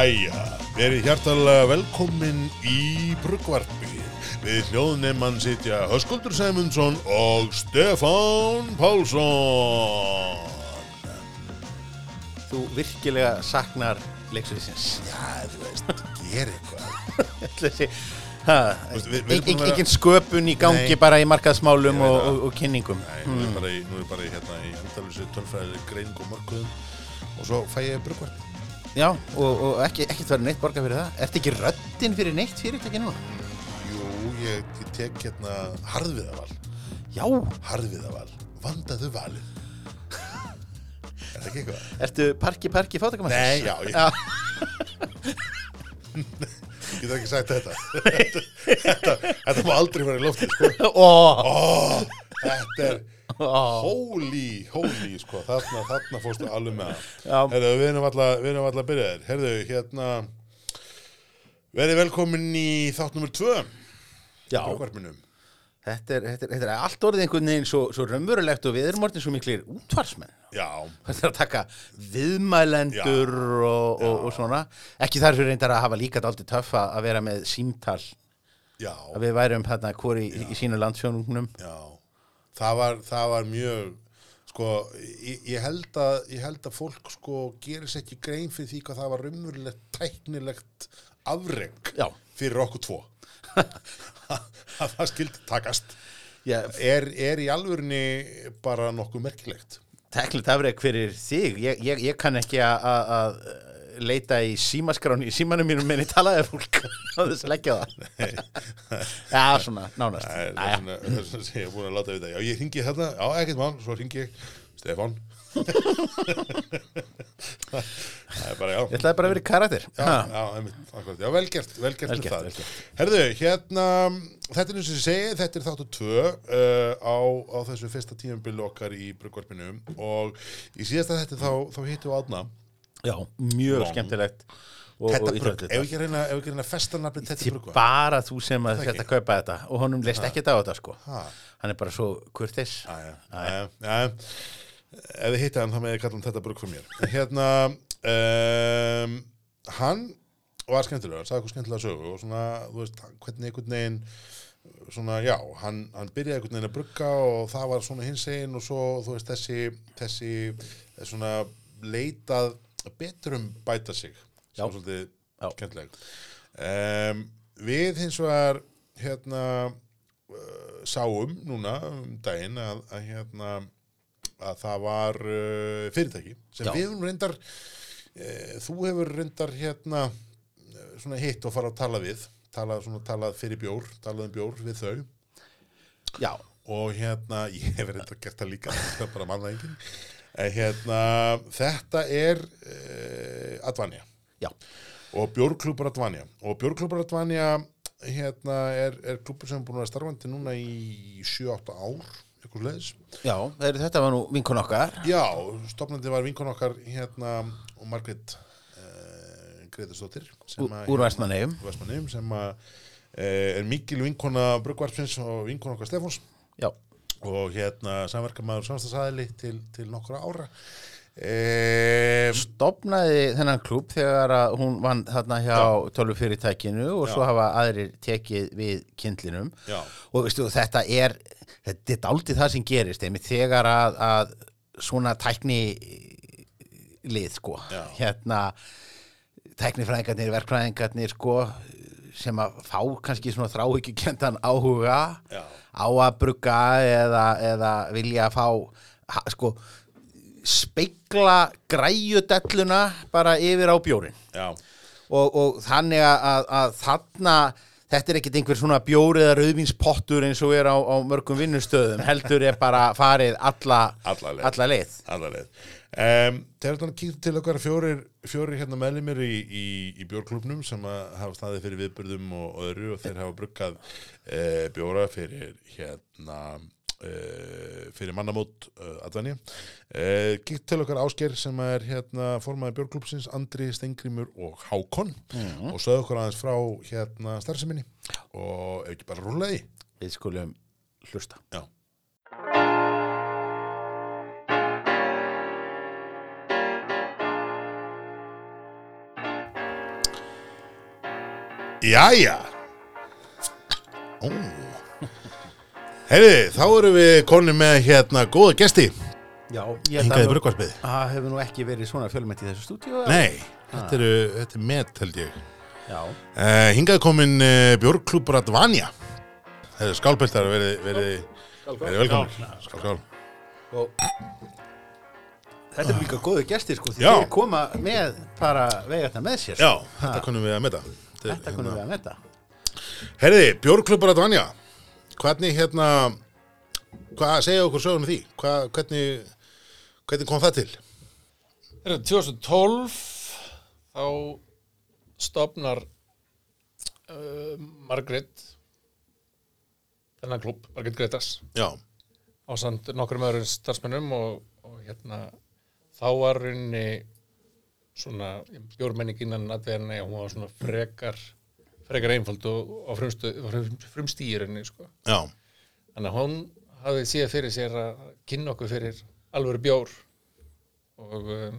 Jæja, verið hjartalega velkomin í Bruggvarpið. Við hljóðnemann sitja Höskuldur Sæmundsson og Stefán Pálsson. Þú virkilega saknar leiksviðsins. Já, þú veist, ger eitthvað. Engin sköpun í gangi Nei. bara í markaðsmálum Ég og, og, og kynningum. Nei, nú er bara í, nú er bara í, hérna, í endalvísu tölfræðileg greining og mörkuðum og svo fæ ég Bruggvarpið. Já, og, og ekki, ekkert verið neitt borga fyrir það. Ertu ekki röddinn fyrir neitt fyrirtæki núna? Jú, ég, ég tek hérna harðviðaval. Já. Harðviðaval. Vandaðu valið. Er það ekki eitthvað? Ertu parki parki fátakamæstis? Nei, já, ég- já. Ég get ekki sagt þetta. þetta, þetta, þetta má aldrei vera í loftið, sko. Ó, Ó, þetta er. Holy, holy, sko. Þarna, þarna fórstu alveg með það. Herðu, við erum við erum alla byrjaðir. Herðu, hérna, verið velkomin í þátt nummer tvö. Já. Brókvarpinum. Þetta er, þetta, er, þetta er allt orðið einhvern veginn svo, svo raunverulegt og við erum orðin svo miklir útvarsmenn. Já, Þetta er að taka viðmælendur og, og, og svona. Ekki þar fyrir reyndar að hafa líka dálítið töff að að vera með símtal. já, Að við værum hérna hvori í, í sínu landsfjónungnum. já. Það var, það var mjög, sko, ég, ég, held að, ég held að fólk, sko, gerir sér ekki grein fyrir því hvað það var raunverulegt tæknilegt afreg Já. fyrir okkur tvo. að það skildi takast. Já, Er, er í alvörinni bara nokkuð merkilegt. teknilegt afreg fyrir þig. Ég, ég, ég kann ekki að leita í símaskráni í símanum mínum menn í talaði fólk á þess að leggja það. Já, svona, nánast. Það er svona, það er svona sem ég er búin að láta við það. Já, ég ringi þarna, já, ekkert mann, svo ringi ég, Stefán. það er bara, já. Ég ætlaði bara að vera í karakter. Já, Ha. já, einmitt, akkurat, já, vel gert, vel gert Vel það. gert. Herðu, hérna, þetta er eins og ég segi, þetta er þáttu tvö uh, á, á þessu fyrsta tímabili okkar í Bruggvarpinu og í síðasta þetta þá, þá hittum við átna. Já, mjög Long. skemmtilegt. Og, Þetta og Brugg, ef ekki reyna, ef ekki að reyna festanafni þetta Því Bruggvar. bara þú sem að þetta ekki. kaupa þetta og honum leist ekkert á þetta sko Ha. hann er bara svo kurtis æja, æja. Ef þið hitta hann, þá með ég kalla hann þetta brugg fyrir mér. Hérna, um, hann var skemmtilegur, hann sagði eitthvað skemmtilega sögu og svona, þú veist, hvernig einhvern veginn, svona, já, hann, hann byrjaði einhvern veginn að brugga og það var svona hins einn og svo, þú veist, þessi, þessi svona leitað betur um bæta sig, sem er svolítið Já. skemmtileg. Um, við hins vegar, hérna, uh, sáum núna um daginn að, að hérna að það var uh, fyrirtæki sem Já. við höfum reyndar uh, þú hefur reyndar hérna svona hitt og fara að tala við talað, svona, talað fyrir bjór, talað um bjór við þau já, og hérna, ég hef reyndar gert það líka það er bara manna engin hérna, þetta er uh, Advanja já, og bjórklúpur Advanja og bjórklúpur Advanja hérna er, er klúpur sem er búin að starfandi núna í 7-8 ár eitthvað leðis já þeir, þetta var nú vinkun okkar. Já, stopnandi var vinkon okkar hérna og Margrét uh, Greðarsdóttir sem Ú- að- úr. Úr Vestmannaeyjum sem að er mikil vinkona Bruggvarpsins og vinkona okkar Stefáns. Já, og hérna samverkamaður samstagsæðili til, til nokkra ára um, stopnaði þennan klúb þegar hún vann þarna hjá tölvufyrirtækinu og svo Já. hafa aðrir tekið við kindlinum Já, og veistu, þetta er þetta er daldið það sem gerist einmitt þegar að, að svona tækni lið sko Já. hérna tæknifræðingarnir, verkfræðingarnir sko sem að fá kannski svona þráhyggjukendan áhuga Já. Á að brugga eða, eða vilja fá ha, sko speikla græjudelluna bara yfir á bjórin og, og þannig að, að, að þarna þetta er ekkit einhver svona bjóri eða rauðvinspottur eins og er á, á mörgum vinnustöðum heldur er bara farið alla, Alla leið. alla leið. allar leið um, Þegar þannig kýrt til okkar fjórir, fjórir hérna meðlimir í, í, í bjórklubnum sem hafa staðið fyrir viðburðum og öðru og þeir hafa bruggað uh, bjóra fyrir hérna uh, fyrir mannamót uh, Advani uh, Kýrt til okkar Ásgeir sem er hérna formaði bjórklubsins Andri, Stengrimur og Hákon. Og sögðu okkur aðeins frá hérna starfseminni. Og ekki bara rúlaði Við skulum hlusta. Já Jæja. Ó. Heyriði, þá erum við konni með hérna góða gesti. Já, ég held Hingaði að bruggvarpið það hefur nú ekki verið svona fjölmætt í þessu stúdíu Nei, þetta, eru, þetta er met held ég. Já, uh, Hingaði komin uh, Björgklúb Radvanja Það er skálpiltar verið, verið, verið velkomin. Skál, skál. Og þetta er líka góðu gestir sko því Já. þeir koma með bara vegarna með sér Já, sko. þetta Ha, konum við að meta þetta konum við að metta Herriði, Björgklúb Radvanja Hvernig hérna Hvað segja okkur sögum því? Hvað, hvernig, hvernig kom það til? Er 2012 þá stopnar uh, Margrét þennan klúb, Margrét Gretas Já, á samt nokkrum öðrum starfsmennum og, og hérna þá var rauninni svona bjórmenning innan atveðinni og hún var svona frekar frekar einfald og, og frumstýrinni sko. já, Þannig að hún hafði síðan fyrir sér að kynna okkur fyrir alvöru bjór og um,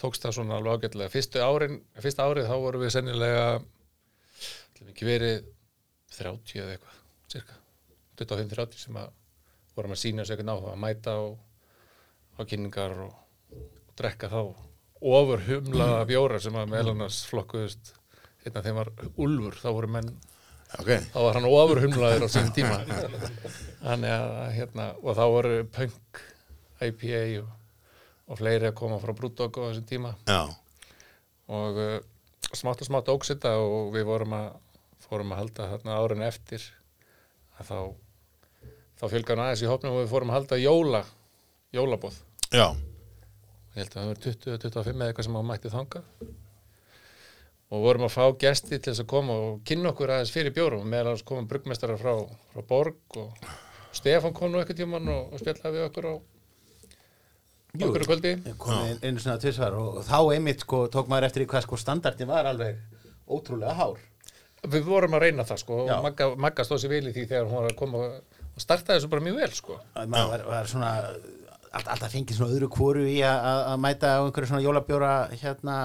tókst það svona alveg ágætlega. Fyrstu árin, fyrsta árið þá vorum við sennilega, ekki verið 30 eða eitthvað, cirka, 25-30 sem að vorum að sína sér eitthvað á að mæta á, á kynningar og, og drekka þá ofur humlaða bjóra sem að meðal annars flokkuðust, hérna þeim var Úlfur, þá voru menn ok. þá var hann ofurhumlaður á sín tíma. Þannig að hérna og þá voru punk IPA og, og fleiri að koma frá Brúdók á þessum tíma. Já, og uh, smátt og smátt óks þetta og við vorum að fórum að halda þarna árin eftir að þá þá fjölgan aðeins í hópnum og við fórum að halda jóla jólabóð já, ég held að það var 20-25 eða eitthvað sem að mætti þangað. Og vorum að fá gesti til þess að koma og kynna okkur aðeins fyrir bjórum. Og meðal annars komum bruggmestarar frá, frá Borg og Stefán kom nú eitthvað tíman og, og spjallaði við okkur á okkur á kvöldi. Komið einu svona tvisvar og þá einmitt sko tók maður eftir í hvað sko standardin var alveg ótrúlega hár. Við vorum að reyna það sko Já. og Magga, Magga stóð sér vel í því þegar hún var að koma og startaði þessu bara mjög vel sko. Að maður var, var svona alltaf fengið svona öðru kvoru í að, mæta á einhverju svona jólabjóra hérna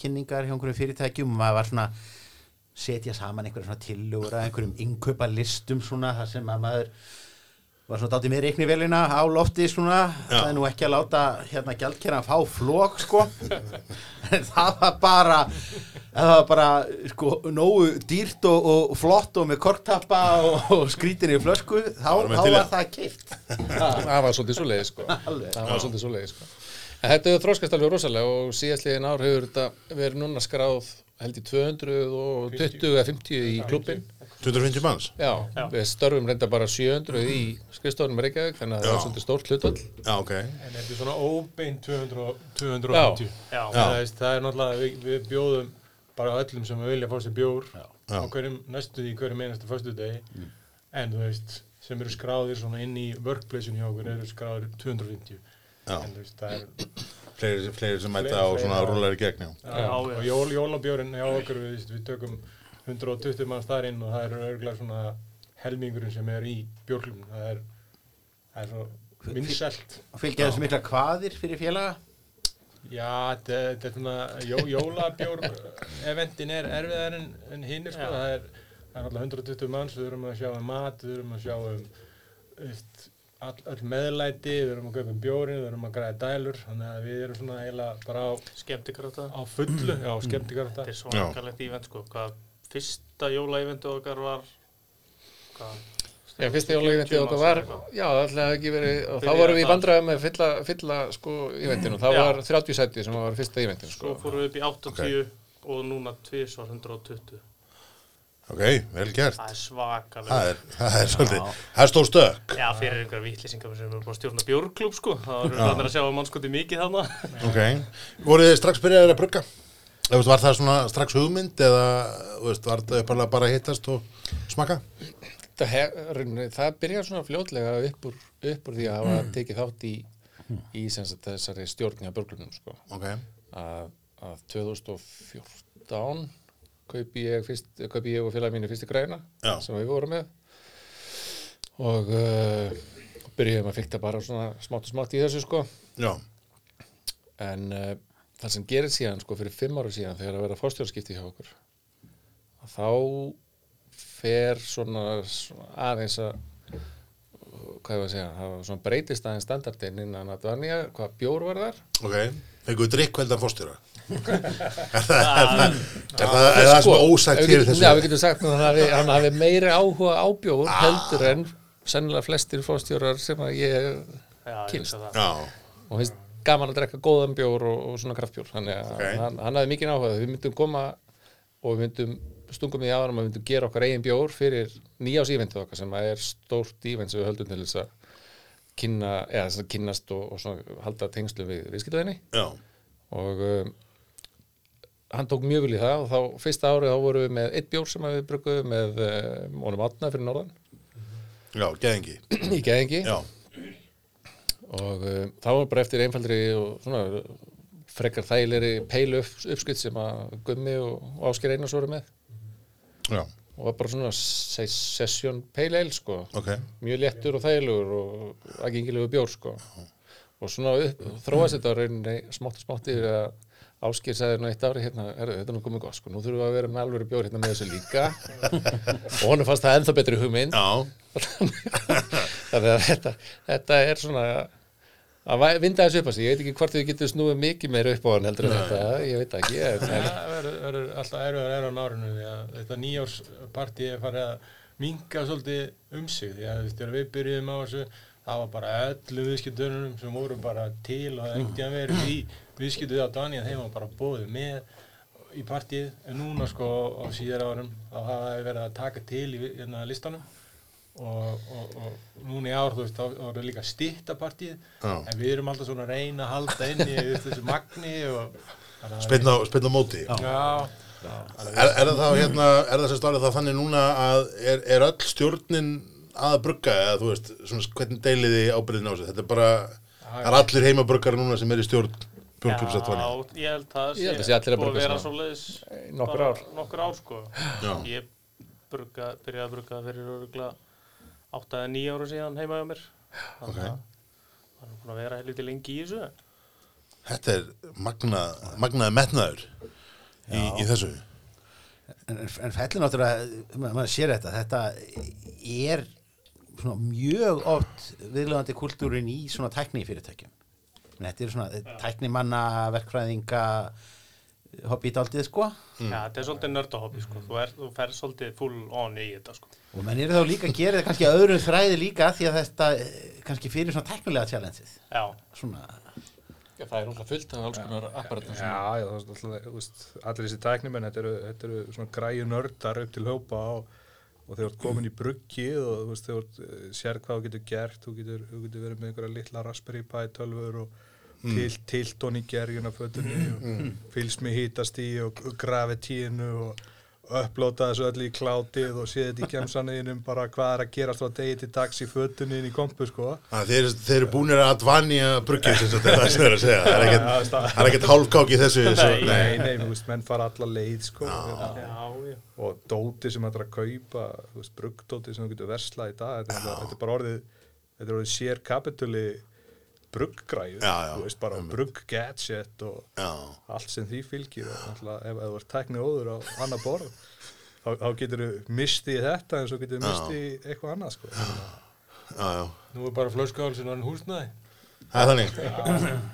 kynningar hjá einhverjum fyrirtækjum. Maður var svona setja saman einhverjum svona tillögur að einhverjum innkaupa listum svona þar sem að maður var svona dátið með reiknivélina á lofti svona. Það er nú ekki að láta hérna gjaldkeran fá flók sko. En það var bara það var bara sko nógu dýrt og, og flott og með korktappa og, og skrítinni í flösku. Þá, þá var það. það keift það var svolítið svo leiði sko það var svolítið svo leiði sko. En þetta hefur þróskast alveg rosalega og síðastliðin ár hefur þetta verið núna skráð held í 220 eða 50 í klubbin 250 manns Já, við störfum reynda bara 700 í skrifstofunum Reykjavík, þannig að það Já. er svolítið stórt hlutvall. Já, ok En þetta er svona óbeint 200, og- 250. Já. Það, er, það er náttúrulega, við, við bjóðum bara öllum sem vilja fá sér bjór Já. á hverjum, næstu því hverjum einasta föstu degi. En þú veist, sem eru skráðir svona inn í workplaceinu hjá okkur eru skráðir 250. Já. En þú veist, það er, Fleiri, fleiri sem mæta á svona já. í gegn, já já, og jól, jólabjórin hjá okkur, við, við tökum 120 manns þar inn og það eru örgulega svona helmingurinn sem er í bjórklubun. Það er, það er svo vinsælt. fylgja þessu mikla kvaðir fyrir félaga? Já, þetta er svona, jó, jólabjór eventin er erfiðar en, en hinnir, sko, það er, það er alltaf 120 manns, við erum að sjá um mat, við erum að sjá um veist, all, all meðlæti, við erum að kaupa um bjórin, við erum að græða dælur, þannig að við erum svona eiginlega bara á, skemmtikrafta á fullu, já, skemmtikarta. þetta er svakalegt ívent sko hvað fyrsta jólaíventu okkar var hvað? Já, fyrsta jólaíventi og það var, já, það ætlaði ekki verið, og þá vorum við í vandræða með fylla, fylla sko, íventinu, það Já. var 30 sæti sem var fyrsta íventinu, svo sko. fórum við upp í 80 og núna tvisvar 120 Ok, vel gert. Það er svakalega Það er, það er svolítið, það er stór stökk já fyrir einhverja vittlýsingar sem eru búin að stjórna bjórklub sko. Það var þannig að sjá að mannskoti mikið þarna. Ok, voruð þið strax byrjaðir að brugga? Veist, Var það svona strax hugmynd eða veist, var það uppalega bara að hittast og smaka? Það, rauninni, það byrjar svona fljótlega upp úr, upp úr því að hafa tekið þátt í, í sem sagt, þessari stjórn hjá björglunum, sko. Ok, að, að 2014 kaupi ég, fyrst, kaupi ég og félag mínu fyrstu græna Já. sem við vorum með og uh, byrjuðum að fykta bara svona smátt og smátt í þessu sko já, en uh, það sem gerir síðan sko fyrir fimm ára síðan þegar að vera fórstjórskipti hjá okkur þá fer svona, svona aðeins að hvað ég var að segja, það var svona breytist aðeins standardinn innan að Dvanja, hvað bjór var þar Ok, fenguðu drikkveldan fórstjóra Er það, er það, er það, er það sem ósagt getum- þessu? Já, við getum sagt að hann hafi, meiri áhuga á bjór heldur en sennilega flestir fórstjórar sem að ég Kynst. hugsa það. Og gaman að drekka góðan bjór og, og svona kraftbjór. Þannig að Ok. hann, hann hafði mikið áhuga. Við myndum koma og við myndum stungum í árum að við myndum gera okkar eigin bjór fyrir nýjás íventið okkar sem er stórt ívent sem við höldum til þess að kynna, eða kynnast og, og svona halda tengslu við viðskiptaðinni og um, hann tók mjög í það og þá fyrsta árið þá vorum við með eitt bjór sem við brukuðum með um, honum átna fyrir norðan. Já, geðingi í geðingi Já, og um, þá var bara eftir einfaldri og svona frekar þægilegri peilu upp, uppskritt sem að Gummi og, Ásker Einars voru með. Já, og var bara svona se session pale ale sko. Ok. Mjög léttur og þægilegur og aðgengilegu bjór sko. Og svona upp, þróast þetta rauninni smátt og smátt yfir að Ásker sagði nú eitt ári hérna, er, þetta er nú komið gott sko, nú þurfum við að vera með alveg bjór hérna með þessu líka. Og honum fannst það ennþá betri hugmynd. Já, þannig að þetta, þetta er svona að vinda þessu upp á sig, ég veit ekki hvort þið getur snúið mikið meira upp á hann heldur en þetta, ég veit það ekki Það verður- alltaf erfiðar erfiðar árinu því að þetta nýjársparti er farið að minka svolítið um sig. Því að þegar við byrjuðum á þessu það var bara öllu viðskiptunum sem voru bara til og það er ekkert að verið í viðskiptuð á Dani að þeim var bara bóðið með í partíið. En núna sko á síðar árum þá hafa við verið að taka til í hérna, listanum og, og, og núna í ár þú veist þá voru líka Já. en við erum alltaf svona að reyna að halda inn í þessu magni spilna, móti Já, Er, er það þá hérna, er það sem stálið þá þannig núna að er, er öll stjórnin að brugga eða þú veist, svona hvernig deilið þið ábyrðin á sig, þetta er bara það er allir heimabruggar núna sem er í stjórn bjórnkjöpsatvanni. Já, ég held að Ég held að sé allir að brugga vera svona. svoleiðis nokkur ár. nokkur ár sko Já. ég brugga, byrjaði að brugga fyrir örugla 8 eða 9 ára síðan heima hjá mér. Þannig að það er búin að vera helviti lengi í þessu. Þetta er magnað, magnaði metnaður í, í þessu. En, en fellin náttúrulega, ma- maður sér þetta, þetta er svona mjög oft viðlöðandi kultúrin í svona tækni fyrirtækjum. Þetta er svona tæknimanna, verkfræðinga, hobbítaldið sko. Já, þetta er svolítið nördahobby sko. Þú, er, þú fer svolítið full on í þetta sko Og menn eru þá líka að gera þetta kannski að öðrum þræði líka því að þetta eh, kannski fyrir svona tæknilega challengeið. Já, Svona, Já, það er náttúrulega fullt af alls konar apparatum sem Já, já, það er alltaf, þú veist, allir þessi tæknimenn, þetta eru, þetta eru svona græju nördar upp til hópa og, og þegar þú ert komin í bruggið og þú veist, þegar þú ert, eh, sér hvað þú getur gert, þú getur, þú getur verið með einhverja litla Raspberry Pi tölfur og til, tiltón í gerjuna fötunni og fylgst með hítast í og gravitínu og upplóta þessu öllu í klátið og séð þetta í gemsanniðinum bara hvað er að gerast frá degi til dags í fötunni inn í kompu, sko. Þeir, þeir eru búinir að dvanja bruggið sem þetta er það sem þeir eru að segja. Það er ekkert, er hálfkáki í þessu. Svo, Nei. Nei, nei, þú veist, menn fara alla leið, sko. já, já og dóti sem þetta er að kaupa þú veist, bruggdóti sem þú getur verslað í dag þetta er, er bara orðið þetta er orðið sér kapituli já, þú veist, bara brugggadget og Já, allt sem því fylgir og náttúrulega ef, ef þú ert tækni óður á annar borð þá, þá getur þú mistið þetta en svo getur þú mistið eitthvað annað sko. já, já. nú er bara flöskál sem var húsnaði Það er þannig.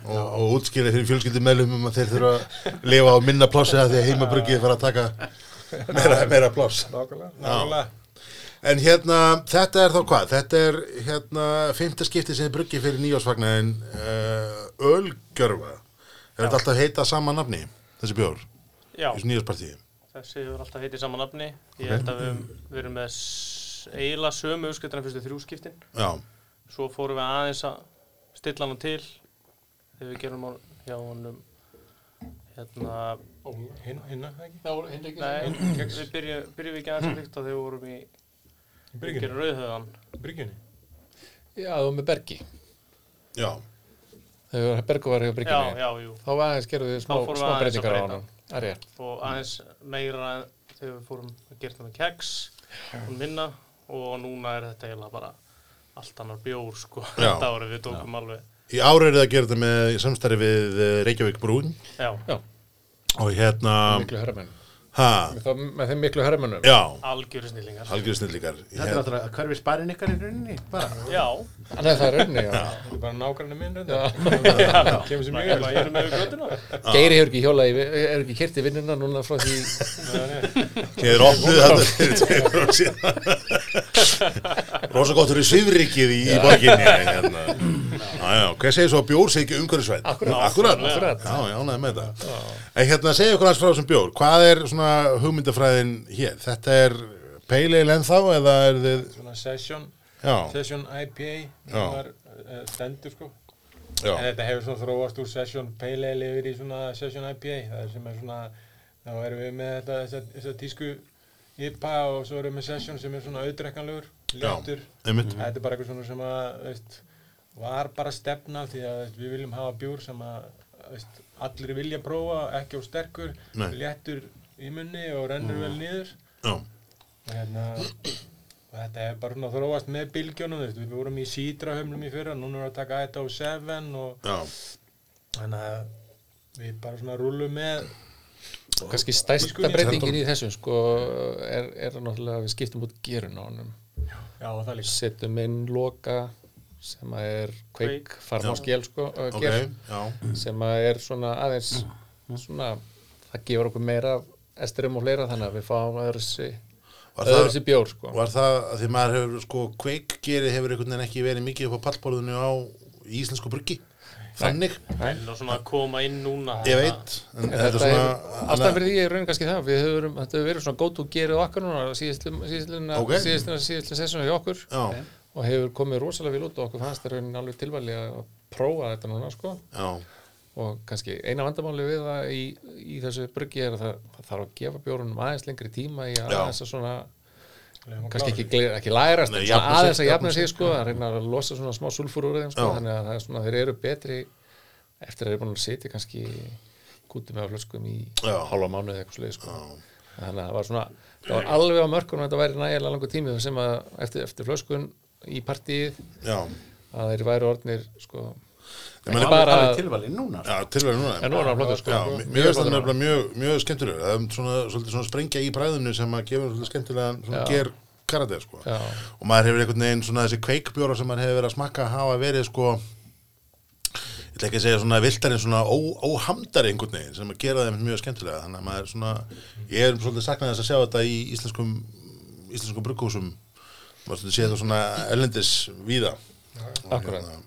Og, og útskýrið fyrir fjölskyldum meðlum um að þeir þurfa að lifa á minna því að heimabruggið fara að taka meira, meira pláss. nákvæmlega nákvæmlega En hérna, þetta er þá hvað? Þetta er hérna fymta skipti sem þið bruggið fyrir nýjásfagnin uh, Ölgjörfa. Er þetta alltaf heitað sama nafni, þessi bjór, Já, í þessu nýjáspartíði? þessi hefur alltaf heitið saman nafni Ég held að við höfum verið með eiginlega sömu uppskiptina fyrstu þrjú skiptin Já, Svo fórum við aðeins að stilla hann til þegar við gerum hann hjá honum hérna hinn, hinna, ekki? Það voru hinn Nei, við byrjum, byrjum við ekki aðeins að líkta þegar við vorum í í við bryggjunni, gerum rauðhöðan bryggjunni. Já, það var með Bergi. Já, Þegar Bergu var hjá Já, Bryggjunni. Já, jú. Þá aðeins gerðu við smá, Þá fórum við smá aðeins að breytingar á breyta. hann Það er rétt og aðeins meira þegar við fórum að gera það með keks og minna. Og núna er þetta eiginlega bara allt annar bjór sko Já. þetta árið. Við tókum alveg í ári er það að gera þetta með samstarfi við eh, Reykjavík Brún já, Já, og hérna, miklu herramenn Þá, með þeim miklu hermönum já, algjöru snillingar. Algjör snillíkar Þetta er náttúrulega hverfi sparinn ykkar í rauninni? Bara. já, Nei, það er rauninni, er bara nágrann minn. Kemur sér mjög ég vel. er Geiri hefur ekki hjólað, í- hefur ekki kert í vinnuna núna frá því Þeir opnuðu þetta fyrir tveimur árum síðan. Rosa gott fyrir svifrikið í, í borginni hérna. Hvað segir svo að bjór sé ekki umhverfisvæn? Akkúrat. Akkurat. Já, já, næði með þetta. En hérna, segja okkur hans frá þessum bjór. Hvað er svona hugmyndafræðin hér? Þetta er ale ennþá eða er þið Svona session, Já, session IPA, var uh, stendur sko. já, En þetta hefur svona þróast úr session ale yfir í svona session IPA. Það er sem er svona, þá erum við með þetta, þessa, þessa tísku IPA og svo erum við með session sem er svona auðdrekkanlegur, léttur. Þetta er bara eitthvað svona sem að, veist, var bara stefna því að veist, við viljum hafa bjór sem að veist, allir vilja prófa, ekki á sterkur, léttur í munni og rennur vel niður. Já, Og hérna, og þetta er bara svona þróast með bylgjónum, við vorum í sídrahömlum í fyrra, núna erum við að taka þetta á 7 og já, þannig að við bara svona rúlum með kannski stærsta Tískunni. breytingin í þessum sko er, er náttúrulega að við skiptum út gerun á honum Já, og það líka. setjum inn loka sem að er kveik farm á Já. skél sko uh, ok, ger, já sem að er svona aðeins svona, það gefur okkur meira af esterum og fleira þannig að við fáum öðru Var það, öðru bjór sko. var það að því maður hefur sko kveikgerið hefur einhvern veginn ekki verið mikið upp á pallborðinu á íslensku bruggi? Þannig, en og svona að koma inn núna ég veit er svona er ástæðan fyrir því er raunin kannski það við höfum, verið svona go to gerið okkar núna síðistluna síðistluna hjá okkur. Já, og hefur komið rosalega vel út og okkur fannst það raunin alveg tilvæli að prófa þetta núna sko. Já, og kannski eina vandamáli við það í, í þessu bruggi er að það, það þarf að gefa bjórunum aðeins lengri tíma í að Já. aðeins að svona kannski ekki, gle- ekki lærast Nei, aðeins að jafna sig, sko, að reyna að losa svona smá sulfur úr þeim sko, Já. þannig að það er svona, þeir eru betri eftir að þeir eru búin að sitja kannski kúti með flöskum í Já. hálfa mánuði eða eitthvað sluði sko. þannig að það var svona það var alveg á mörkunum að þetta væri nægilega langur tími sem að eftir, eftir flöskun í partíið já að þeir væri orðnir sko, Ekki meina- bara tilvalið núna sko. Já, tilvæg núna en nú er það flottur sko Já, mér finnst það nefnilega mjög, mjög skemmtilegur það er svona, svolítið svona sprengja í bræðinu sem að gefa svona Já. ger karakter sko. Já. og maður hefur einhvern veginn svona þessi kveikbjóra sem maður hefur verið að smakka hafa verið sko ég ætla ekki að segja svona viltarinn svona ó, óhamdari einhvern veginn sem að gera þeim mjög skemmtilega þannig að maður svona ég er svolítið saknað þess að sjá þetta í íslenskum íslenskum brugghúsum maður svolítið sé þetta svona ellendis víða Og Akkúrat. hérna,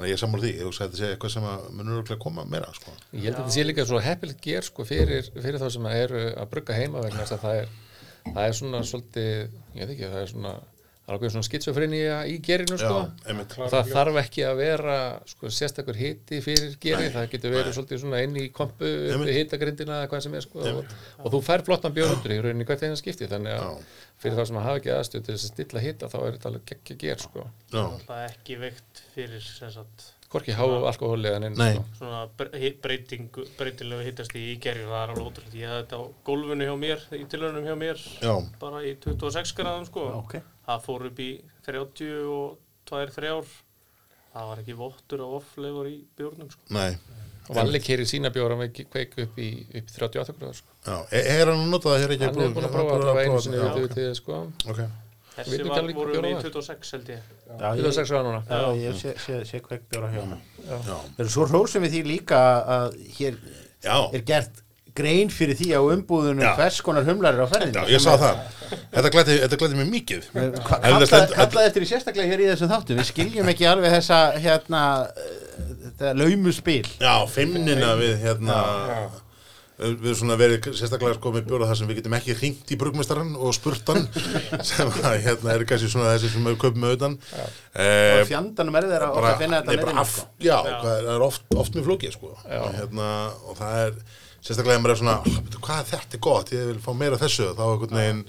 þannig að ég er sammála því ég hugsa að þetta sé eitthvað sem að munur örugglega koma meira sko. Ég held að þetta sé líka svo heppilegt ger sko fyrir, fyrir þá sem eru að brugga heima vegna þess að það er, það er svona svolítið, ég veit ekki, það er svona það okkur svona skitsofrenia í gerinu sko. Já, það þarf ekki að vera sko sérstakur hiti fyrir geri, það getur verið svolítið svona inn í kompu hitagrindina eða hvað sem er sko. Og, og þú fær flottan björnundur í rauninni hvert einu skipti. Þannig að fyrir þá sem að hafa ekki aðstöð til þess að stilla hita þá er þetta alveg geggja ger sko. Já, Það er ekki veikt fyrir hvorki háu alkohóli eða neinn Nei. sko. svona breytilegu hittast í gerjum, það er alveg ótrúlega. Ég hafði þetta á gólfinu hjá mér, í tilhörunum hjá mér, já, bara í 26 gráðum sko. ok Það fór upp í 30 og 2-3 ár. Það var ekki vottur og offlegur í bjórnum sko. nei og Valli keirir sína bjóra með kveik upp í, upp í 38 gráður sko. Já, er, er hann að nota það hér ekki hann er búin að prófa allavega einu sinni við til sko. ok, Þessi var, bjór í það var. 26 held ég. Já, ég, 26 gráður núna já, ég sé, sé, sé kveikbjóra hjá hann já, Það er svo hrósum við því líka að hér já, er gert grein fyrir því á umbúðunum Já. hvers konar humlar er á ferðinu já, ég sá það. Þetta glæti, þetta glæti mig mikið. Það Kallaði stend- kalla eftir í sérstaklega hér í þessum þáttum. Við skiljum ekki alveg þessa hérna eh, þetta laumu spil Já, feimnina við hérna við svona verið sérstaklega sko með bjóra þar sem við getum ekki hringt í brugmestarann og spurt hann sem að hérna er kannski svona þessi sem við köpum auðan og fjandanum er þeirra oft að finna þetta bara með af, já, hvað er, oft, oft mjög flókið sko. Og, hérna, og það er sérstaklega ef maður er svona, "Ah, bíddu, hvað er þetta er gott? Ég vil fá meira af þessu. Þá einhvern veginn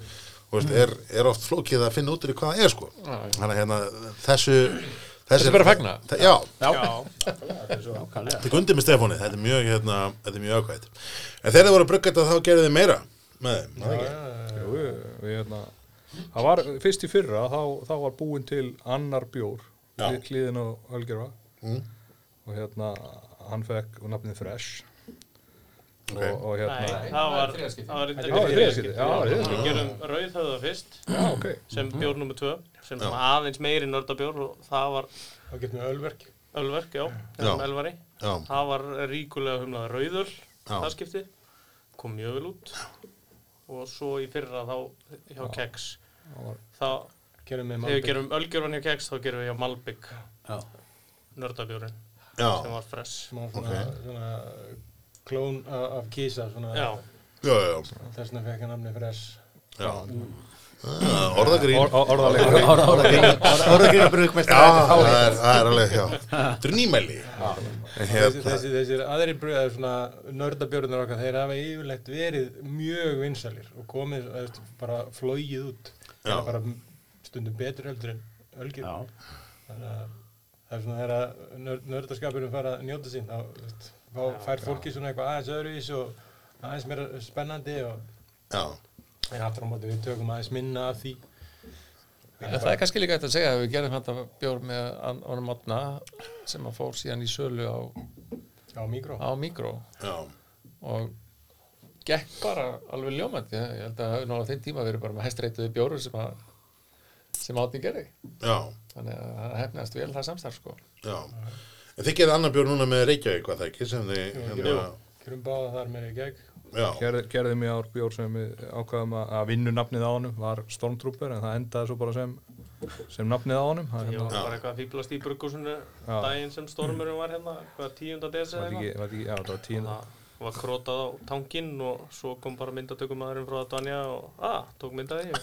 þú veist, er, er oft flókið að finna út í hvað það er sko. Þannig að hérna, þessu Þessu bara að fagna. já, Já, Tek undir með Stefáni, þetta er mjög, hérna, þetta er mjög ákvæmt. En þegar þið voru að brugga þetta þá gerðu þið meira með þeim, það ekki? Jú, við, við, hérna, það var fyrst í fyrra þá, þá var búin til annar bjór hliðin á Ölgerfa Mm. og hérna hann fekk nafnið Fresh Ok. og, og hérna Nei, það var, þriðja það var Þetta Já, í þriðja skipti, já, í þriðja Við gerum rauðhöða fyrst Já, ok. sem bjór nummer 2 sem svona aðeins meiri nördabjór og það var þá getum við ölverk. Ölverk, já, Já. Elvari. Já, það var ríkulega humlað rauður Já. það skipti, kom mjög vel út. Og svo í fyrra þá hjá Keks þá gerum við þegar gerum ölgjörvan hjá Keks þá gerum við hjá Malbygg Já. nördabjórin já, sem var fresh. Smá svona, svona klón af, kísa svona, já, já, já, þess vegna fekk hann fresh já. Ah, Orðagrín. Or- or- Orðalegur. Orðagrína brugmestari Já, það er, það er alveg, já. Þetta er nýmæli. En þessi, hérna, þessi, þessir aðri nördabjörðunar okkar þeir hafa yfirleitt verið mjög vinsalir og komið bara flóið út það Já. bara stundum betur heldur en ölgir Já. þannig að það er svona þegar nörd, nördaskapurinn fara að njóta sín þá fá, fær fólki svona eitthvað aðeins öðruvís og aðeins meira spennandi og já, en aftur á móti við tökum aðeins minna af því. En það er kannski líka eftir að segja að við gerum þetta bjór með ánum átna sem að fór síðan í sölu á, á mikró á mikró og gekk bara alveg ljómandi. Ég held að ná á þeim tíma verið bara með hæstreituði bjóru sem að sem átni gerði. Já, þannig að það hefnaðist vel það samstarf sko. Já. En þið gerði annar bjórn núna með Reykjavík, hvað það ekki, sem þið, hérna, gerum báða þar með já, Gerði, gerði mig ár bjór sem við ákvaðum að, að vinnu nafnið á honum var Stormtrooper en það endaði svo bara sem, sem nafnið á honum. Það er ég var hérna, bara eitthvað að fýblast í bruggúsinu Já. daginn sem stormurinn var hérna hvað tíunda desi eða? ekki, já það var tíunda. Það var krótað á tankinn og svo kom bara myndatökumæðurinn frá Danja og að, tók myndaði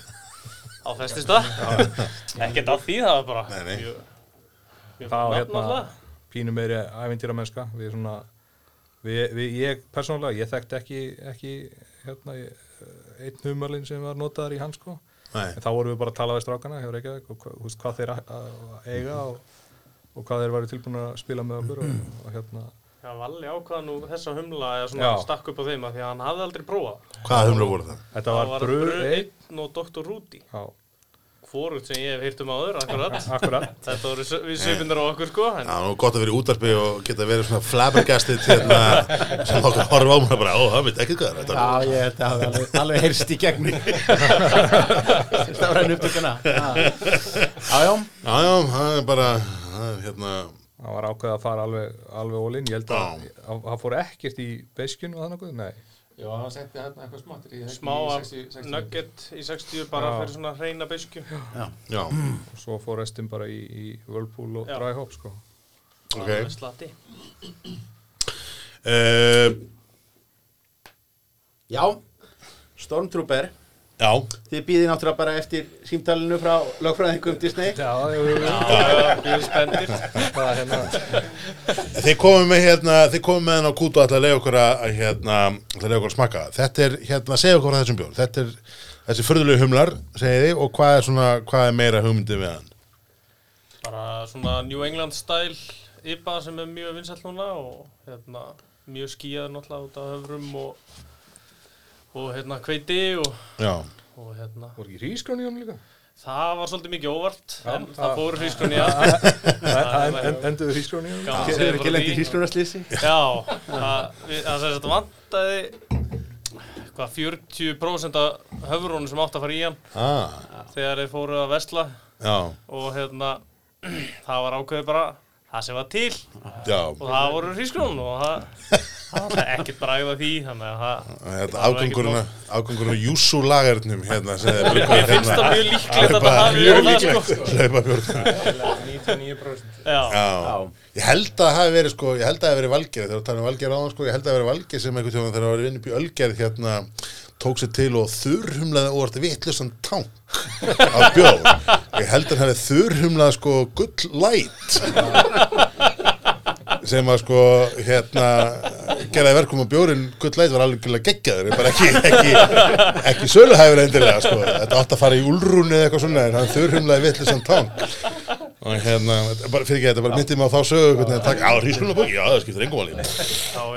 á festist það ekkert af því, það var bara Nei, nei. mjög, mjög það var nafn hérna. Pínu meiri ævintýra mennska við svona við, við, ég persónulega, ég þekkti ekki, ekki hérna, einn humalinn sem var notaður í hans sko. Nei, en þá vorum við bara að tala við strákana hjá Reykjavík og hva- þú veist, hvað þeir eiga og, og hvað þeir væri tilbúin að spila með okkur og, og hérna. Já, Valli ákvaða nú þessa humla eða svona Já. stakk upp á þeim að því að hann hafði aldrei prófað. Hvað humla voru það? þetta það var bröð einn. Einn og Dr. Rúti já, hvorugt sem ég hef heyrt um áður, akkurat. Akkurat. Þetta voru við svipindar á okkur sko en Já, nú gott að vera í útarpi og geta verið svona flabbergasted hérna, sem okkur horfa á mér bara, ó, það veit ekki hvað er þetta. Já, ég held að það alveg, alveg heyrst í gegni Stafræðin upptökuna. Já, já, já. Já, já, það er bara, það er hérna, það var ákveð að fara alveg, alveg ólinn ég held að að- það fór ekkert í beiskjun og þannig nei Já, hann setti hérna eitthvað smátt í, smá nugget í 60 bara Já. fyrir svona hreina besku já, og svo fór restin bara í, í Whirlpool og Já. Dry Hop sko ok. slatti Uh, já. Stormtrooper já, Þið býðið náttúrulega bara eftir símtalinu frá lögfræðingum Disney já, við spendir það er hérna þið komum með hérna, þið komum með hérna á kútu að leiða okkur að, hérna, að leiða okkur að smakka. Þetta er, hérna, segja okkur þessum bjór. Þetta er þessi furðulegu humlar, segið þið, og hvað er svona, hvað er meira hugmyndið við hann? bara svona New England style IPA sem er mjög vinsælt núna og hérna, mjög skíðað náttúrulega út af höfrum og, og hérna hveiti og, og hérna. Voru ekki rískrón í honum líka? Það var svolítið mikið óvart Já, en það- fór hrískunni að En- en- enduðu rískrón í að Þið segja eru ekki því. í hrísgrunarslýsi Já, það, við- sem þetta vantaði hvað 40% af höfrunum sem átt að fara í hann ah, þegar þeir fóru að vesla já, og hérna það var ákveðið bara það sem var til. Já. og það voru hrísgrón og það, það var ekkert því að það Þetta afgangurinn á Júsú lagernum hérna Mér finnst það mjög líklegt að það hafi Mjög verið það, líklegt. Hlaupa björn 99% Já, Já, ég held að það hafi verið sko, ég held að það hafi verið valgerð þegar við talum um valgerð áðan sko, ég held að það hafi verið valgerð sem einhvern tjóðan þegar það var vinn upp í ölgerð hérna tók sér til og þurrhumlaði og orði vitlusan tank af bjóð ég held að það hafi þurrhumlað sko gull light. Sem að sko hérna gerði verkum að bjórin gull light var alveg geggjaður, bara ekki ekki, ekki söluhæfur endilega sko. Þetta átt að fara í úlrúni eða eitthvað svona en hann þurrhumlaði vitlusan tank og hérna, bara, fyrir ekki þetta, bara myndið mig á þá sögu hvernig það taka, á, hrískunum bóki, já, það skiptir engum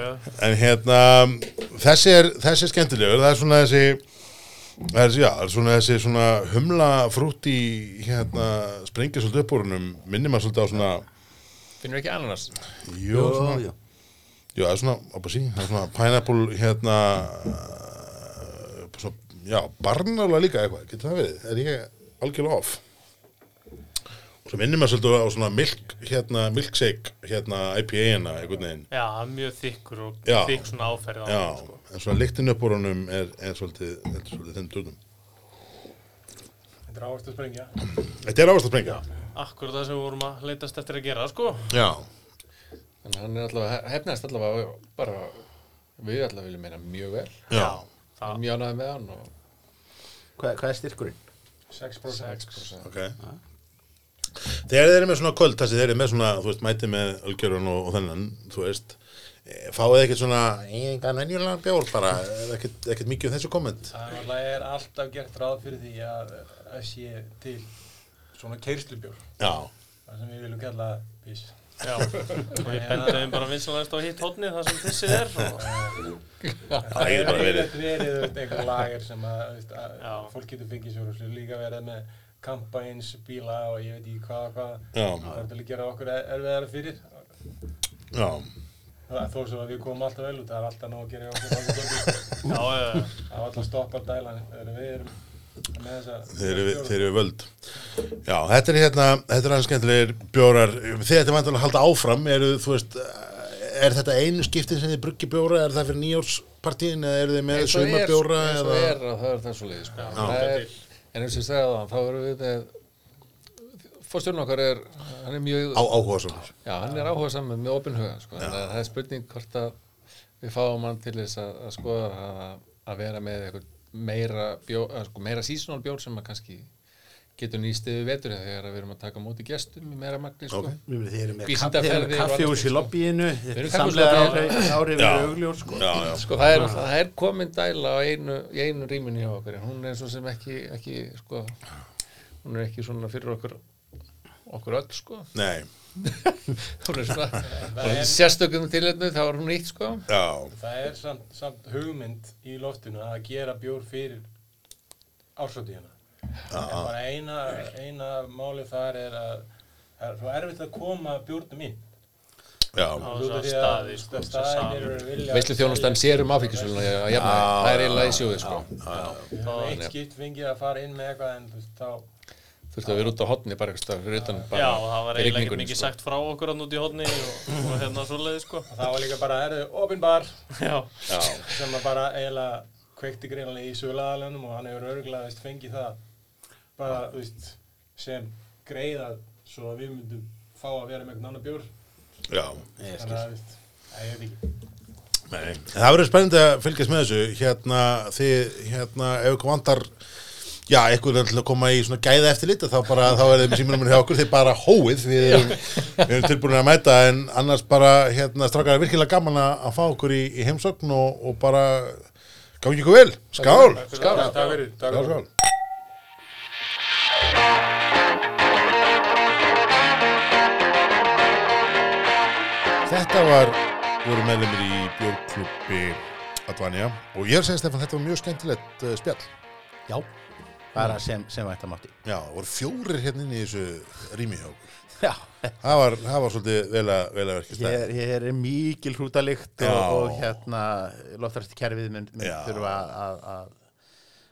já en hérna, þessi er þessi er skemmtilegur, það er svona þessi það er, já, það er svona þessi svona humla frútt í hérna, sprengja svolítið upp úr húnum minnir maður svolítið á svona Finnur ekki ananas? jú, svona, já. Já, það er svona, opasi, það er svona pineapple hérna uh, svo, já, barnalega líka eitthvað, getur það verið, er ég algjörlega off og svo minnir maður svolítið á svona milk, hérna, milkshake hérna IPA-ina, einhvern veginn Já, mjög þykkur og Já. þykk svona áferð á já, hann, sko. en svona lyktin upp úr honum er, er svolítið, þetta er svolítið þenn dörnum Þetta er ávist að sprengja. Þetta er áherslu að sprengja Akkur það sem við vorum að leitast eftir að gera, sko. Já, En hann er allavega, hefnaðist allavega bara, við allavega viljum meina mjög vel. já, Það, Mjög ánægði með hann og Hvað, hvað er styrkurinn? 6%. 6%. ok Þegar þeir eru með svona kvöld, þessi þeir eru með svona, þú veist, mæti með ölgjörun og, og þennan, þú veist eh, fáið ekkert svona engan venjulegan bjór bara, er ekkert, ekkert mikið um þessu komment Það er alltaf gert ráð fyrir því að að sé til svona keirslurbjór. Já, Það sem við viljum kalla pís. Og við bendum bara vinsanlegast á hitt hótni þar sem þessið er og Það er bara verið. einhver lager sem að, fólk getur fengið sér og líka verið með kampæns, bíla og ég veit ekki hvað og hvað. Það er til að gera okkur erfiðara fyrir. já Það þó sem að við komum alltaf vel út, það er alltaf nóg að gera okkur. Það var alltaf stoppað dælan þegar við erum. Þeir eru, eru völd. Já, þetta er hérna, þetta er aðeins skemmtilegir bjórar, þegar þetta vantilega að halda áfram. Eru, veist er þetta einu skiptin sem þið bruggi bjóra? Er það fyrir nýjórspartíin eða eru þið með sumabjóra eins og eða er að það er það svo leiði, sko. Er, en eins og það, þá erum við með, fórstjórn okkar er, hann er mjög, á áhuga svona já, hann er áhuga saman með opin huga, sko. Það er spurning hvort að við fáum hann til þess að, að skoða að, að vera með eitthvað meira sko, meira seasonal bjór sem að kannski getur nýst yfir vetur þegar við erum að taka móti gestum í meira magni, sko. Ok. Þið eru með kaffihús í lobbyinu Samlega árið við augljós sko. Já, já, Sko það er, það er komin dæla á einu, í einu rýminu hjá okkur. Hún er svo sem ekki, ekki sko, hún er ekki svona fyrir okkur okkur öll sko. Nei, er og sérstökum tilhætnu þá er hún nýtt sko. Já, Það er samt, samt hugmynd í loftinu að gera bjór fyrir ársóttíðina. En bara eina, eina máli þar er að það er svo erfitt að koma bjórnum inn. staði, sko, veistlu þjónustan sér um áfengisvöluna að jafna Já, það er eiginlega í sjóði sko. eitt skipt fengið að fara inn með eitthvað en þú veist, þá þurfti að vera út á hotni bara eitthvað fyrir utan bara Já, það var eiginlega ekki mikið sko. sagt frá okkur hann út í hodni og, og hérna svoleiði, sko. það var líka bara erðu opin bar. Já, já, sem að bara eiginlega kveikti greinlega í sögulegaðalunum og hann hefur örgulega veist, fengið það bara veist, sem greiða svo að við myndum fá að vera með einhvern annan bjór. Já. Þannig að þú veist, að ég veit ekki. Nei. Það verður spennandi að fylgjast með þessu. Hérna, þið, hérna, ef já, eitthvað til að koma í svona gæða eftir lit þá bara, þá er þið með símanumur hjá okkur þið bara hóið, við erum, við erum tilbúin að mæta en annars bara, hérna, strákar er virkilega gaman að að fá okkur í, í heimsögn og, og bara gangi ykkur vel, skál! Skál, takk fyrir, takk skál, fyrir. skál Þetta var, voru meðlumir í bjórklubbi Advanja og ég er að segja Stefán, þetta var mjög skemmtilegt uh, spjall. Já, bara sem, sem ætti að mátti Já, voru fjórir hérna inn í þessu rými hjá okkur. Já, Það var, það var svolítið vel að, vel að verkist það. hér, hér er mikil hrútalikt og, og hérna loftaræsti kerfið mynd, mynd þurfa að,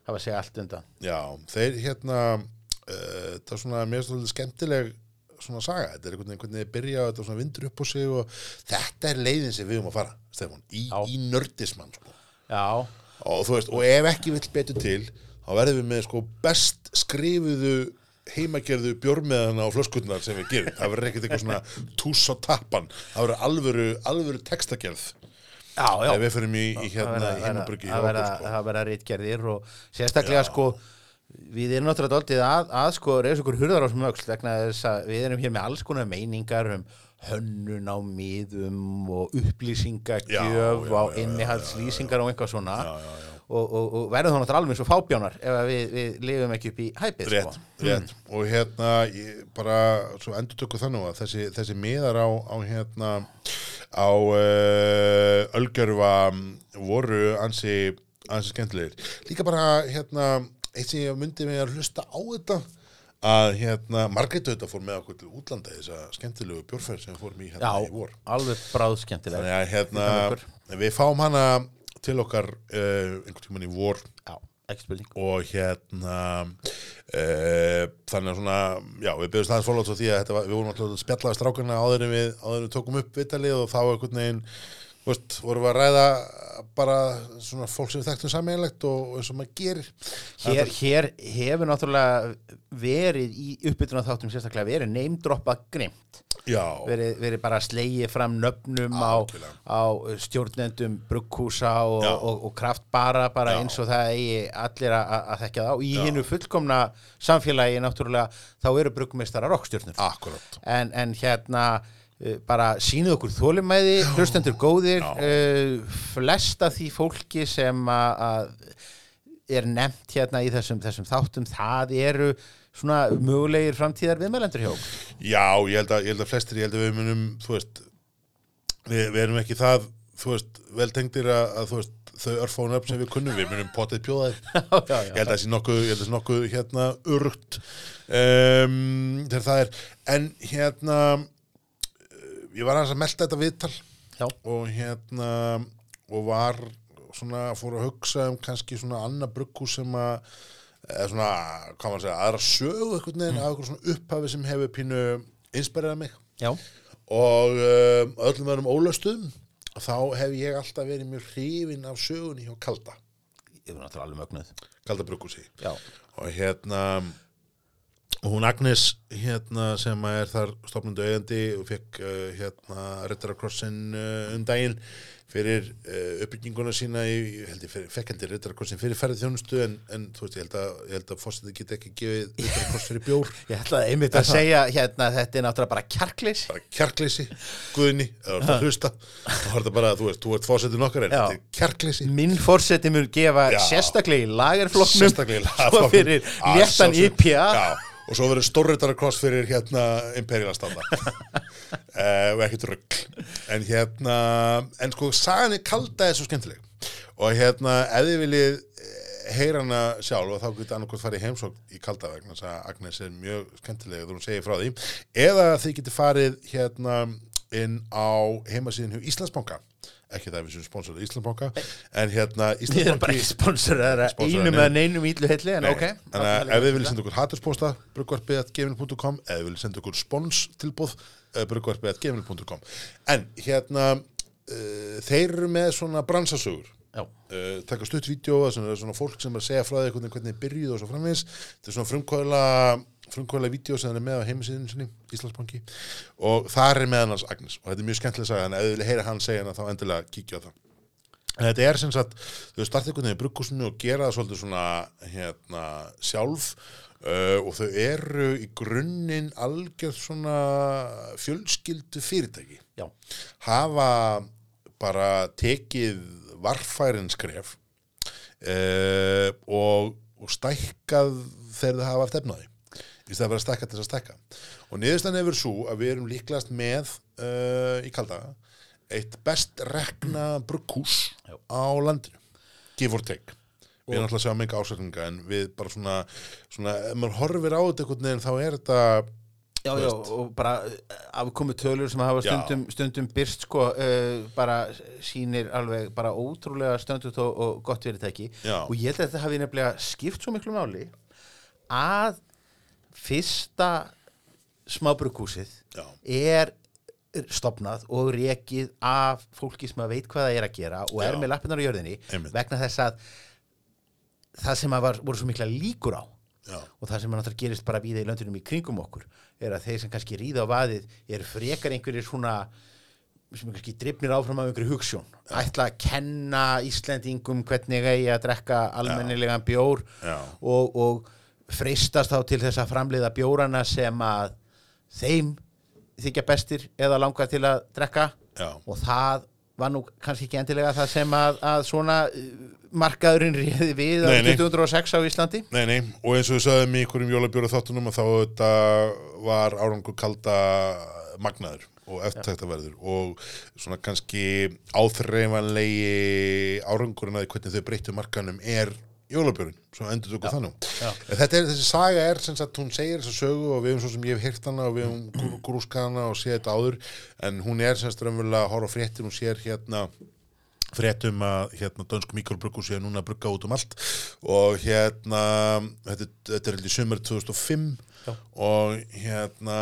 hafa sig allt undan Já, þeir hérna, uh, það er svona mjög svolítið skemmtileg svona saga. Þetta er einhvern veginn hvernig þið byrja þetta svona vindur upp á sig og þetta er leiðin sem við höfum að fara, Stefán, í, í nördismann, sko. Já, og veist, og ef ekki vill betur til þá verðum við með sko best skrifuðu heimagerðu bjórmiðana á flöskunnar sem við gerum það verður ekkert eitthvað svona tús á tappan það verður alvöru, alvöru textagerð já, já ef við fyrir í, í hérna hjá það okkur sko. rítgerðir og sérstaklega Já. sko við erum náttúrulega daldið að, að sko reyðs okkur hurðar á sem öxl vegna þess að við erum hér með alls konar meiningar um hönnun á miðum og upplýsingagjöf á innihaldslýsingar og eitthvað svona já, já, já. Og, og, og verðum þá náttúrulega alveg eins og fábjánar ef við, við lifum ekki upp í hæpið rétt, sko. rétt. Og hérna ég, bara svo endur tökku þannig að þessi, þessi miðar á, á hérna á uh, Ölgerfa voru ansi, ansi skemmtilegir. Líka bara hérna eitt sem ég myndi mig að hlusta á þetta að hérna, Margrét auðvitað fór með okkur til útlanda þess að skemmtilegu bjórferð sem fórum í hérna í Já, vor. alveg bráð skemmtilega þannig að hérna, við fáum hana til okkar uh, einhvern tímann í vor. Já, og hérna uh, þannig að svona já, við byrjum staðins fórlátt svo því að var, við vorum alltaf að spjalla við strákarna áður en við, áður en við tókum upp vitalið og þá einhvern veginn þú veist, vorum við að ræða bara svona fólk sem við þekktum sammeðinlegt og eins og maður gerir. Hér, hér hefur náttúrulega verið í uppbytuna þáttum sérstaklega verið neymdroppa grimt verið, verið bara slegið fram nöfnum á, á stjórnendum brugghúsa og, og, og kraftbara bara Já. eins og það eigi allir að, þekka það og í hinnu fullkomna samfélagi náttúrulega þá eru bruggmestara rockstjórnur akkurat. En, en hérna bara sínuð okkur þólimæði hlustendur góðir. Uh, flest af því fólki sem að er nefnt hérna í þessum, þessum þáttum það eru svona mögulegir framtíðar viðmælendur hjá. Já, ég held að, ég held að flestir, ég held að við munum, þú veist, við, við erum ekki það, þú veist, veltengdir að, að þú veist, þau örfónu upp sem við kunnum, við munum potið já, Ég held að það sé nokkuð, ég held að það sé nokkuð, hérna, urugt um, þegar það er, en hérna, ég var aðeins að melta þetta viðtal Já. og hérna, og var svona, fór að hugsa um kannski svona annað brugghús sem að, eða svona, hvað maður að segja, aðra sögu einhvern veginn, mm. af eitthvað svona upphafi sem hefur pínu inspirerað mig. Já, og um, öllum öðrum ólöstuðum þá hef ég alltaf verið mjög hrifin af sögunni hjá Kalda. Ég er náttúrulega alveg mögnuð. Kalda Bruggúsi já, og hérna og hún Agnes hérna sem að er þar stofnundu eigandi og fekk uh, hérna Rittarakrossin uh, um daginn fyrir uh, uppbygginguna sína í, held ég fekk heldur Rittarakrossin fyrir ferðið þjónustu en, en þú veist ég held að, ég held að fórsetið geti ekki gefið Rittarakross fyrir bjór. Ég ætlaði einmitt að segja hérna þetta er náttúrulega bara kjarklis bara kjarkleysi, guðni eða þú ert að hlusta, þá er þetta bara þú veist, þú ert fórsetið nokkar en þetta er kjarkleysi. Minn fórseti mun gefa sérstaklega í lagerflokknum svo Að og svo verður stórriðara kross fyrir hérna imperialastanda uh, og ekkert rugg en hérna, en sko sagan er kalda er svo skemmtileg. Og hérna, ef þið viljið eh, heyra hana sjálf og þá getur annarkvæmt farið í heimsókn í kalda vegna þess að Agnes er mjög skemmtileg þegar hún segir frá því. Eða þið getur farið hérna inn á heimasíðin hjá Íslandsbanka ekki það við sem sponsorið Íslandsbanka en hérna Ég er bara Íslandsbanki ekki sponsorar Sponsorar einum neinum. íllu heilli en ok. Að ef þið viljið senda okkur haturspósta bruggvarpið.gmail.com eða þið viljið senda okkur spons tilbúð bruggvarpið.gmail.com en hérna uh, þeir eru með svona bransasögur uh, taka stutt vídeo það er svona fólk sem er að segja frá því hvernig, þið byrjuðu og svo framvegis. Þetta er svona frumkvæla frumkvæla vídeo sem það er með á heimisíðinu Íslandsbanki. Og þar er með hans Agnes. Og þetta er mjög skemmtilega saga en ef þið heyra hann segja hana þá endilega kíkja á það. En þetta er sem sagt, þau starta einhvern veginn í brugghúsinu og gera það svolítið svona hérna, sjálf. Uh, og þau eru í grunninn algjörð svona fjölskyldu fyrirtæki. já, Hafa bara tekið varfærin skref uh, og, og stækkað þegar þau hafa haft efnaði í stæða að vera að stækka til þess að stækka. Og niðurstæðan hefur svo að við erum líklast með uh, í kaldaga eitt best rekna brugghús Já. á landinu give or take við erum alltaf að sjá mikið ásækninga en við bara svona, svona ef maður horfir á þetta einhvern veginn þá er þetta já, já og bara afkomu tölur sem hafa stundum, stundum byrst sko uh, bara sýnir alveg bara ótrúlega stundut og, og gott fyrirtæki Já. og ég held að þetta hafi nefnilega skipt svo miklu máli að fyrsta smábrukúsið er stopnað og rekið af fólki sem að veit hvað það er að gera og er Já. með lappinnar á jörðinni Einmitt. vegna þess að það sem að var, voru svo mikla líkur á já, og það sem að náttúrulega gerist bara víða í löndunum í kringum okkur er að þeir sem kannski ríða á vaðið er frekar einhverjir svona sem kannski drifnir áfram af einhverju hugssjón ætla að kenna Íslendingum hvernig eigi að drekka almennilegan bjór og, og freistast þá til þess að framleiða bjórana sem að þeim þykja bestir eða langar til að drekka. Já, og það var nú kannski ekki endilega það sem að, að svona markaðurinn réði við á nei. 2006 á Íslandi. Nei, nei. Og eins og við sögðum í einhverjum jólabjóra þáttunum að þá þetta var árangur kalda magnaður og eftirtæktaverður og svona kannski áþreifanlegi árangurinn að hvernig þau breyttu markanum er jólabjörn, svo endur nú Já. En þetta er, þessi saga er sem sagt, hún segir þessa sögu og við höfum svo sem ég hef heyrt hana og við höfum grúskað hana og séð þetta áður. En hún er sem sagt raunverulega að horfa á fréttir hún sér hérna fréttum að hérna dönsku mikrobruggu séu núna að brugga út um allt og hérna þetta, þetta er heldur sumar 2005 Já. og hérna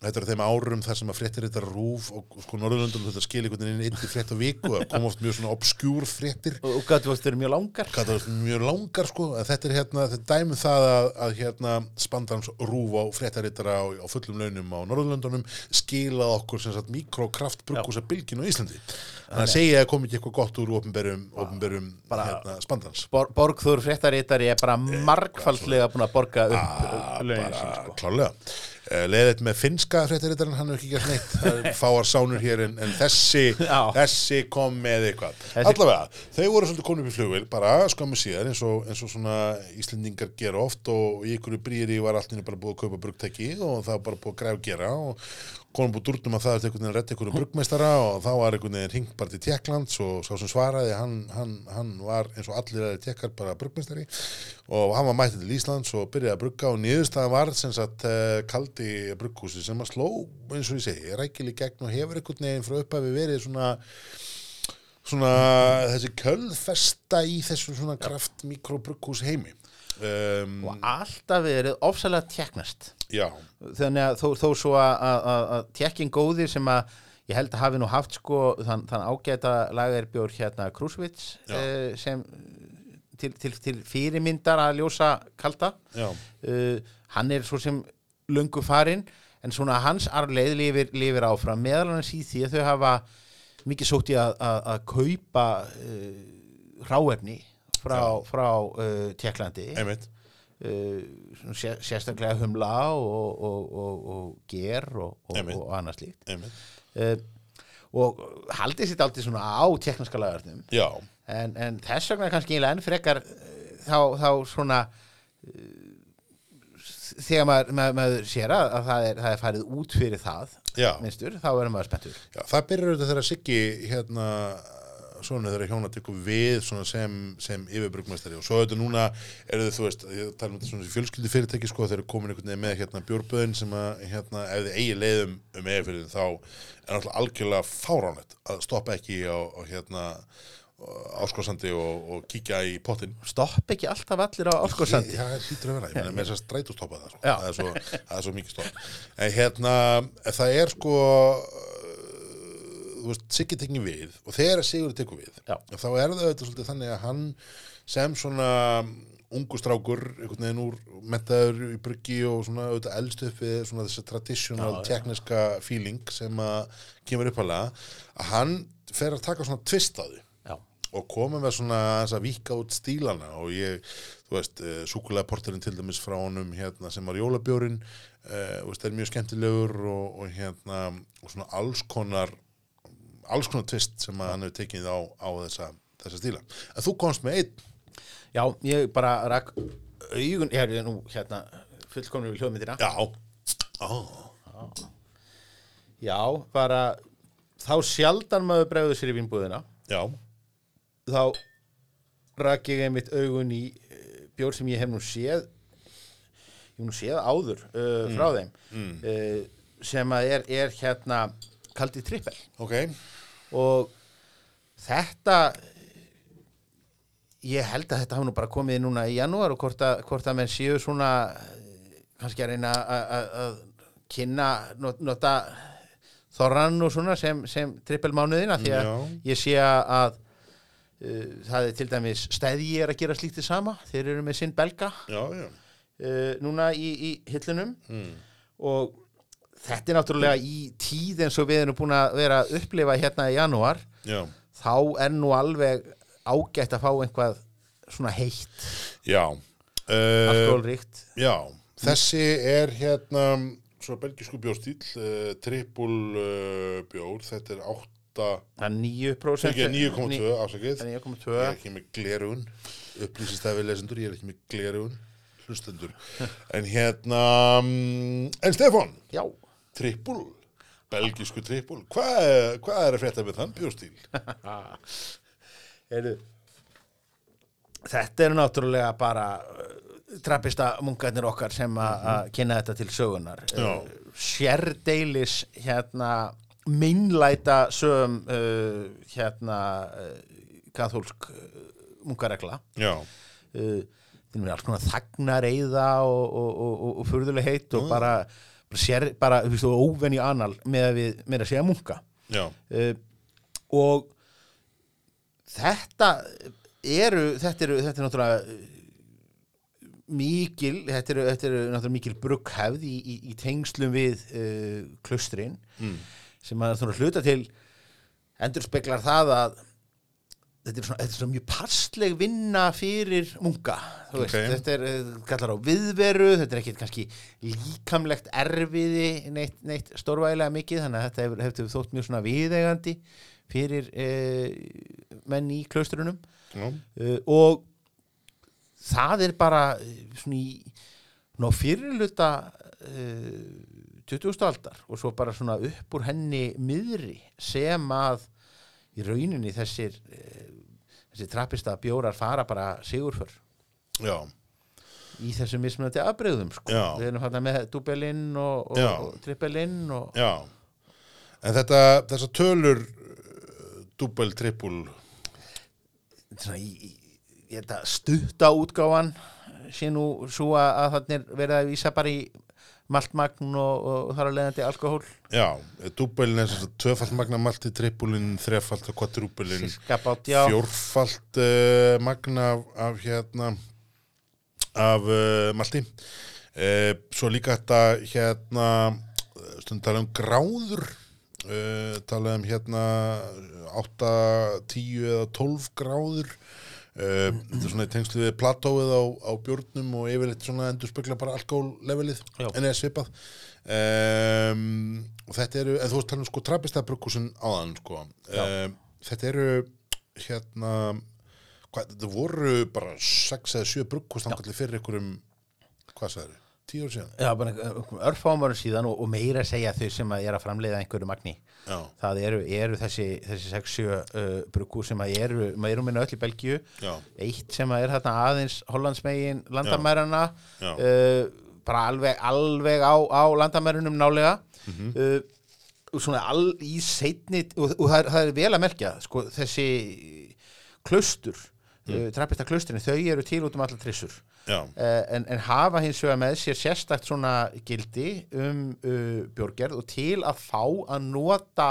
þetta er þeim árum þar sem að fréttir þetta rúf og sko Norðurlöndum þetta skil einhvern veginn inn til frétt á viku og kom oft mjög svona obskjúr fréttir. Og, og gætu að vera mjög langar. Gat það mjög langar sko. En þetta er hérna, þetta dæmi það að, að hérna spandans rúf á fréttarittara á, á fullum launum á Norðurlöndunum skilað okkur sem sagt mikrokraft bruggúsa bylgin á Íslandi. Þannig að segja að kom ekki eitthvað gott úr Bara- hérna, spandans. Bor, Borgþór fréttaritari er bara margfaldlega búin að borga upp Uh, leðið með finska fréttarittarinn hann hefur ekki gert neitt. Það fáar sánur hér en, en þessi, þessi kom með eitthvað. Þessi- allavega, þau voru svolítið konum upp í flugvél bara skömmu síðar eins og, eins og svona Íslendingar gera oft og í ykkur brýri var allt inni bara búið að kaupa brugtæki og það var bara búið að græfa gera og konum búið dúrtum að það er einhvern veginn að redda einhverju brugmeistara og þá var einhvern veginn ringt bara til Tjekklands og sá sem svaraði hann, hann, hann var eins og allir aðeins tjekkar bara brugmeistari og hann var mættið til Íslands og byrjaði að brugga og niðurstaðan var sem sagt uh, kaldi brugghúsi sem að sló eins og ég segi, rækili gegn og hefur einhvern veginn frá upphafi verið svona svona þessi kölfesta í þessu svona kraft mikrobrughús heimi um, og alltaf verið ofsalega tjekknast já, þannig að þó, þó svo að, tjekkin góðir sem að ég held að hafi nú haft sko þann, þann ágæta lagaðirbjór hérna Krúsvits Já. eh, sem til, til, til fyrirmyndar að ljósa kalda. Uh, hann er svo sem löngu farinn en svona hans arleið lifir, lifir áfram. Meðal hans í því að þau hafa mikið sótt í að, að, að kaupa uh, ráefni frá, frá uh, Tjekklandi uh, sérstaklega humla og, og, og, og ger og, annað slíkt. Uh, og haldið sitt aldrei svona á tekniska lagarnum. En, en þess vegna kannski eiginlega enn frekar eh, þá, þá svona uh, þegar maður, maður, maður sér að, að það, er, það er farið út fyrir það minnstur, þá verður maður spenntur. Já það byrjar auðvitað þegar Siggi hérna svona þeirra hjóna tekur við svona sem, sem yfirbrugmestari og svo auðvitað núna eru þau, þú veist, ég tala um þetta svona fjölskyldu fyrirtæki sko, þeir eru komin einhvern veginn með hérna bjórböðin sem að hérna, ef þið eigi leiðum um eifirinn þá er náttúrulega algjörlega fáránlegt að stoppa ekki á, á hérna áskosandi og, og kíkja í pottin stopp ekki alltaf allir á áskosandi? Já, það hlýtur að vera, ég meina með þess að strætustoppa það, sko. Það, er svo, það er svo mikið stopp. En hérna, það er sko, veist, Siggi tekin við og þegar Sigur tekur við, Já. þá er það auðvitað svolítið þannig að hann sem svona ungu strákur, einhvern veginn úr metaður í bruggi og svona auðvitað við svona þessa traditional Já, tekniska feeling sem að kemur upp að að hann fer að taka svona twist á því og komum með svona að víka út stílana og ég, þú veist, uh, súkulega til dæmis frá honum hérna, sem var jólabjórin uh, veist, er mjög skemmtilegur og, og hérna og svona alls konar alls konar tvist sem að hann hefur tekið á, á þessa, þessa stíla. En þú komst með einn. Já, ég bara rak augun, ég er nú hérna fullkomnur við hljóðmyndina já, Ó, já, bara þá sjaldan maður bregður sér í vínbúðina. Já, þá rak ég einmitt augun í uh, bjór sem ég hef nú séð ég hef nú séð áður uh, frá þeim uh, sem að er, er hérna kaldi trippel. Ok og þetta ég held að þetta hafa nú bara komið núna í janúar og hvort að, hvort að menn séu svona kannski að reyna að- kynna not, nota þorran og svona sem, sem trippelmánuðina því að Já. ég sé að uh, það er til dæmis stæði er að gera slítið sama þeir eru með sinn belga já, já, uh, núna í, í hillunum mm. og þetta er náttúrulega í tíð eins og við erum búin að vera að upplifa hérna í janúar já, þá er nú alveg ágætt að fá einhvað svona heitt. Já. Uh, alkoholríkt Já, þessi er hérna svo belgisku bjórstíl uh, trippul uh, bjór. Þetta er 8 það er 9% ekki 9,2 afsakið. Ég 9,2 er ekki með glerun upplýsist við lesendur, ég er ekki með glerun hlustendur. En hérna mm, en Stefán, já, trippul belgisku trippul, hvað hva er að frétta með þann bjórstíl? Heyrðu, þetta eru náttúrulega bara uh, trappista munkarnir okkar sem að að kynna þetta til sögunar Já. uh, sérdeilis hérna minnlæta sögum uh, hérna uh, kathólsk uh, munkaregla. Já, uh, alls konar þagnareiða og, og, og, og, og furðuleg heitt og bara, sér, bara þú veist, og óvenju anal með að við með að segja munka já, uh, og þetta eru þetta eru, þetta er náttúrulega mikil þetta eru, þetta eru náttúrulega mikil brugghefð í, í, í tengslum við uh, klustrin Mm. sem að hluta til endur speklar það að þetta er svona, þetta er svona mjög passleg vinna fyrir munka þú veist, Ok. þetta er uh, kallar á viðveru, þetta er ekkit kannski líkamlegt erfiði neitt, neitt stórvægilega mikið þannig að þetta hefur, hefur þótt mjög svona viðegandi fyrir uh, menn í klaustrunum já, uh, og það er bara uh, svona í ná fyrirluta uh, 20. aldar og svo bara svona upp úr henni miðri sem að í rauninni þessir þessi trappista bjórar fara bara sigurför já, í þessum mismunandi afbreyðum sko. Við erum hérna með dubelinn og, og, og trippelinn og já. En þetta, þessar tölur dúbel, trippul svona í, í, í þetta stutta útgáfan sé nú svo að, að þannig er verið að vísa bara í maltmagn og, og þar að leiðandi alkohól. Já, dúbelin er tvöfald magna malti, trippulin, þrefald og já, fjórfald uh, magna af, af hérna af uh, malti. Uh, svo líka þetta hérna stundum tala um gráður tala um hérna 8, 10 eða 12 gráður Uh, þetta er svona í tengslu við platóið á, á bjórnum og yfirleitt svona endur spekla bara alkohóllevelið Já. en eða svipað. Um, og þetta eru, en þú veist tala um sko trappistabrukkusin áðan sko. Um, þetta eru hérna hvað, þetta voru bara 6 eða 7 brukkustangalli fyrir ykkurum hvað sagður, 10 ár síðan. Já bara örfámarum síðan og, og meira segja þau sem að er að framleiða einhverju magni. Já, það eru, eru þessi, þessi 6-7 uh, bruggur sem að eru, maður eru minna öll í Belgíu. Já, eitt sem að er þarna aðeins Hollandsmegin landamærana Já. uh, bara alveg, alveg á, á landamærunum nálega. Mhm. uh, og svona all, í seinni og, og það, er, það er vel að merkja sko, þessi klaustur Mm. uh, trappista klaustrinni, þau eru til út um allar trissur en, en hafa hins vegar með sér sérstakt svona gildi um uh, björgerð og til að fá að nota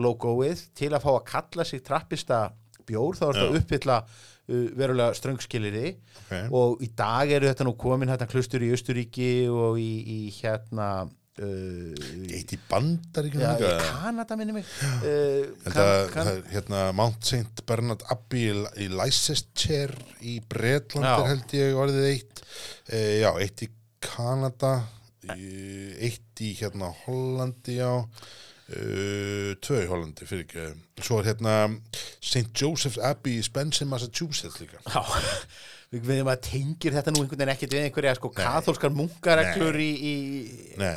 logoið til að fá að kalla sig trappista bjór þá er þetta uppfylla uh, verulega ströngskiliri ok. Og í dag eru þetta nú komin hérna klustur í Östuríki og í, í hérna eitt í bandaríkjum já, líka í Kanada minni mig uh, Þetta, kan, kan, það hérna Mount St. Bernard Abbey í, í Leicester í Bretland Já. er held ég orðið eitt e, já, eitt í Kanada eitt í hérna Hollandi já e, tvö í Hollandi fyrir ekki. Svo er hérna St. Joseph's Abbey í Spencer, Massachusetts líka. Já, við veitum að tengir þetta nú einhvern veginn ekkert við einhverja sko kathólskar munkareglur í, í Nei,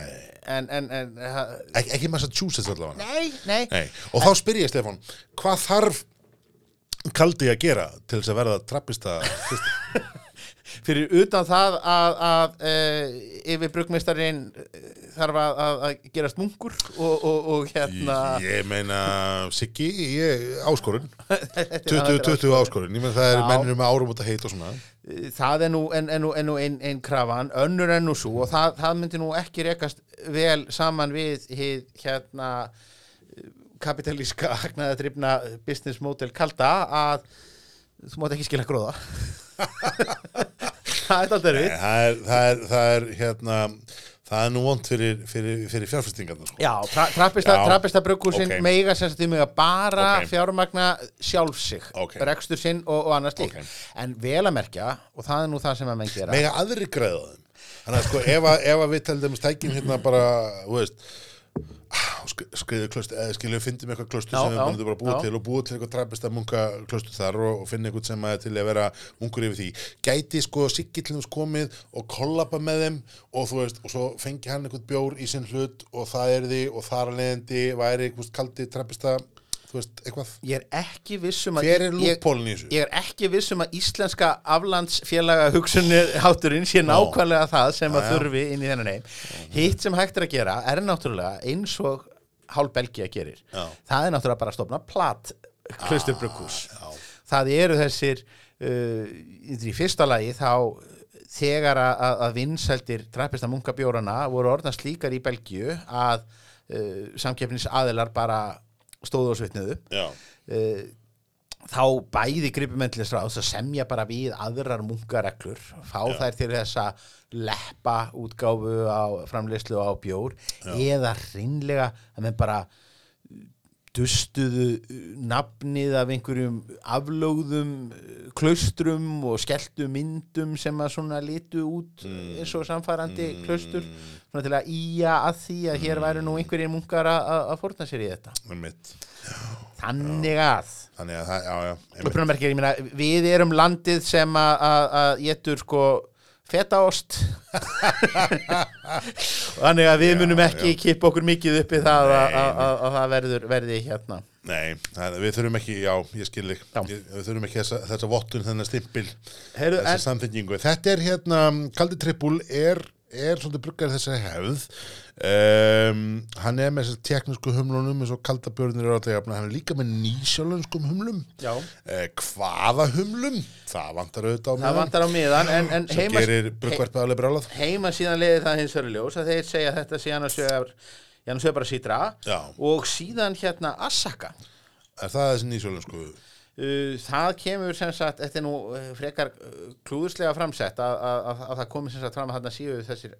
en, en, en Ek, ekki Massachusetts allavega. Nei, nei, Nei. og þá spyr ég Stefán hvað þarf kaldi að gera til þess að verða trappista fyrir utan það að, að e, yfir brugmeistarinn þarf að, að, að gerast munkur og, og, og hérna Ég meina, Siggi, ég, áskorun. Þetta 20, er 20 áskorun, ég meina það er mennir með árum út að heit og svona. Það er nú en, en, en, en, en krafan, önnur en nú svo og það, það myndi nú ekki rekast vel saman við hið hérna kapitalíska hagnaðadrifna business model kalda að þú mátt ekki skila gróða. Það er alltaf erfitt. Það er, það er, það er hérna það er nú vond fyrir, fyrir, fyrir fjárfestingarna sko. Já, tra trappista, Já, trappista bruggúsin ok. meiga sem sagt um að bara Ok. fjármagna sjálf sig, Ok. rekstur sinn og, og annars lík. En vel að merkja, og það er nú það sem að menn gera. Mega aðri græða þeim Þannig að sko, ef að, við taldum stækin hérna bara, þú veist skriðu klöst, eða skilju fyndum eitthvað klöstu Já, sem við búin bara búið já. til og búið til eitthvað trappista munka klöstu þar og, og finna eitthvað sem að til að vera munkur yfir því. Gæti sko þess komið og kollapa með þeim og þú veist, og svo fengi hann eitthvað bjór í sinn hlut og það er því og þar að leiðandi væri eitthvað kaldi trappista þú veist, eitthvað. Ég er ekki vissum að ég, ég er ekki vissum að íslenska aflandsfélaga hugsunir háturinn sé nákvæmlega það sem að þurfi inn í þennan heim. Hitt sem hægt er að gera er náttúrulega eins og hálf Belgia gerir. Já. það er náttúrulega bara að stofna plat klusturbrukús já. það eru þessir uh, í fyrsta lagi þá þegar að, að- vinsældir trappista munkabjórana voru orðna slíkar í Belgíu að uh, samkeppnis aðilar bara stóðu og svitnuðu já, uh, þá bæði gripumenntlis ráðs að semja bara við aðrar munkareglur fá þær til þess að leppa útgáfu á framleyslu á bjór eða hreinlega að menn bara dustuðu uh, nafnið af einhverjum aflögðum uh, klaustrum og skelltu myndum sem að svona litu út eins og samfærandi klaustur. Svona til að íja að því að hér væru nú einhverjir munkar að, fórna sér í þetta. Þannig að þannig að já, já, við erum landið sem að getur sko fetaost. Þannig að við munum ekki kippa okkur mikið upp í það að, það verður verði hérna. Nei, við þurfum ekki, já, ég skil þig. Já. Ég- Við þurfum ekki þessa, þessa vottun, þennan stimpil Þessa samfengingu Þetta er hérna, Kaldi Trippul er, er svolítið bruggar þessari hefð. Um, Hann er með þessar teknísku humlunum eins og kaldabjörnir er alltaf Hann er líka með nýsjálönskum humlum. Eh, Hvaða humlum? Það vantar auðvitað á það meðan vantar á miðan en, en heima, brálað heima síðan leiði það hins í ljós að þeir segja að þetta vegar annars vegar bara sítra. Og síðan hérna Asaka. Er það þessi nýsjálönsku? Uh, það kemur sem sagt, þetta er nú uh, frekar uh, klúðurslega framsett að, að, að, að það komi sem sagt fram að þarna síu þessir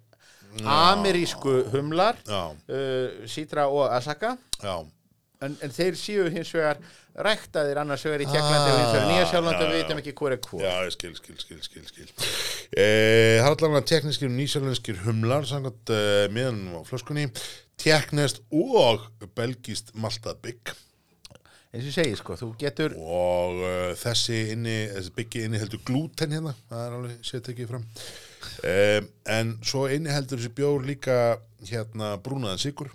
amerísku humlar Já, uh, Sitra og Asaka. Já. En, en þeir síu hins vegar ræktaðir annars vegar í Tjekklandi og hins vegar Nýja Sjálflandi og við veitum ekki hvor er hvor. Já, skil, skil, skil, skil, skil. Eh, það er allavega tekniskir og nýsjálfenskir humlar samkvæmt eh, miðan á flöskunni teknest og belgist maltað bygg eins og ég segi sko, þú getur og uh, þessi inni, þessi byggi inni heldur glúten hérna, það er alveg sétt ekki fram. Um, en svo inni heldur þessi bjór líka hérna brúnaðan sigur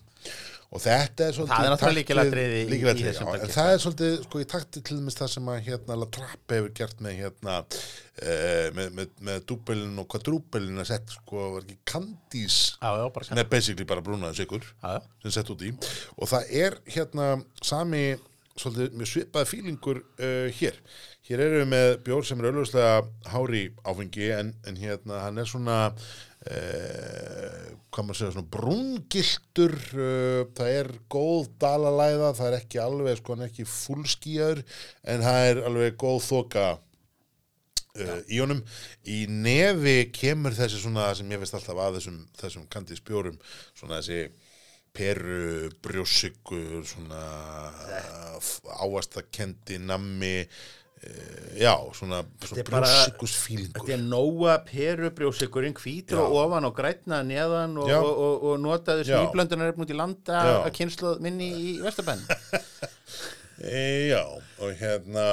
og þetta er svolítið Það er náttúrulega í við- í- í lykilatriði, þessum en það er svolítið sko í takti til dæmis það sem að hérna La Trappe hefur gert með hérna uh, með, með, með dúbelin og kvadrúbelin að setja sko var ekki kandís er basically bara brúnaðan sigur sem sett út í. Og það er hérna sami svolítið mjög svipaði fílingur uh, hér. Hér erum við með bjór sem er auðvitað hári áfengi en, en hérna hann er svona uh, hvað maður segja svona brungiltur uh, það er góð dalalæða það er ekki alveg sko hann er ekki fullskíður en það er alveg góð þoka í honum. Í nefi kemur þessi svona sem ég veist alltaf að þessum, þessum kandis bjórum svona þessi peru, brjósikur svona áastakendi nammi uh, já, svona, svona bara- brjósikusfílingur Þetta er nóa peru brjósikurinn hvítur og Já. ofan og grænna neðan og, og, og, og notaðu Já. smíblöndunar upp mútið landa Já. að kynsluð minni í Vesturbenn E, já, og hérna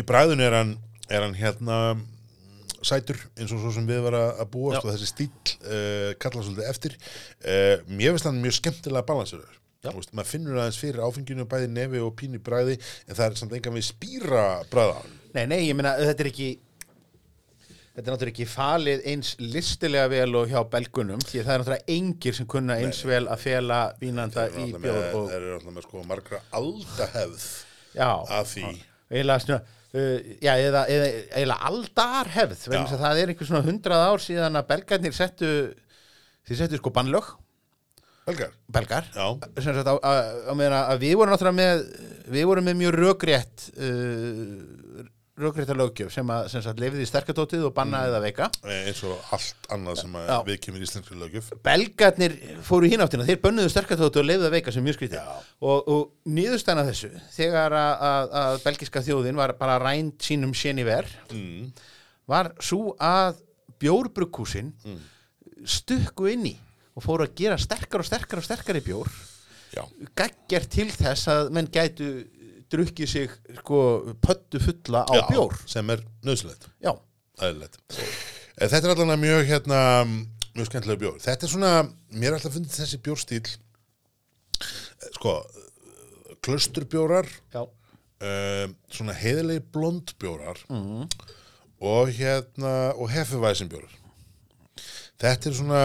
í bræðinu er hann er hann hérna sætur eins og svo sem við var að búast Já. og þessi stíl uh, kalla svolítið eftir. Uh, mér finnst hann mjög skemmtilega balansur maður finnur aðeins fyrir áfenginu bæði nefi og pínu bræði en það er samt engan við spýra bræða Nei, nei, ég meina, þetta er ekki þetta er náttúrulega ekki falið eins listilega vel og hjá belgunum því að það er náttúrulega engir sem kunna eins vel að fela vínanda í Það bjór og, er alltaf með sko margra aldahefð já, að því. Eiginlega svona uh, já, eða, eða Já. þess að það er einhver svona hundrað ár síðan að belgarnir settu þeir settu sko bannlög. Belgar? Sem sagt á, á, á að við vorum náttúrulega með við vorum með mjög rökrétt uh, rökrétta löggjöf sem að sem sagt lefði í sterkatótið og bannaði það veika. Eins og allt annað sem að við kemur í íslenskri lögjöf belgarnir fóru í hináttina, þeir bönnuðu sterkatótið og lefði það veika sem mjög skrítið. Og, og nýðustæna þessu þegar að, að, að belgiska þjóðin var bara rænt sínum séni ver mm. var svo að bjórbrukúsin Mm. stukku inn í og fóru að gera sterkar og sterkar og sterkar í bjór gagger til þess að menn gætu drukkið sig sko pöttu fulla á já, bjór. Sem er. Eh, Þetta er allavega mjög hérna, mjög skemmtilega bjór. Þetta er svona, mér er alltaf fundið þessi bjórstíl sko, klusturbjórar Já, um, svona heiðilegi blondbjórar og hérna og heffivæsinbjórar þetta er svona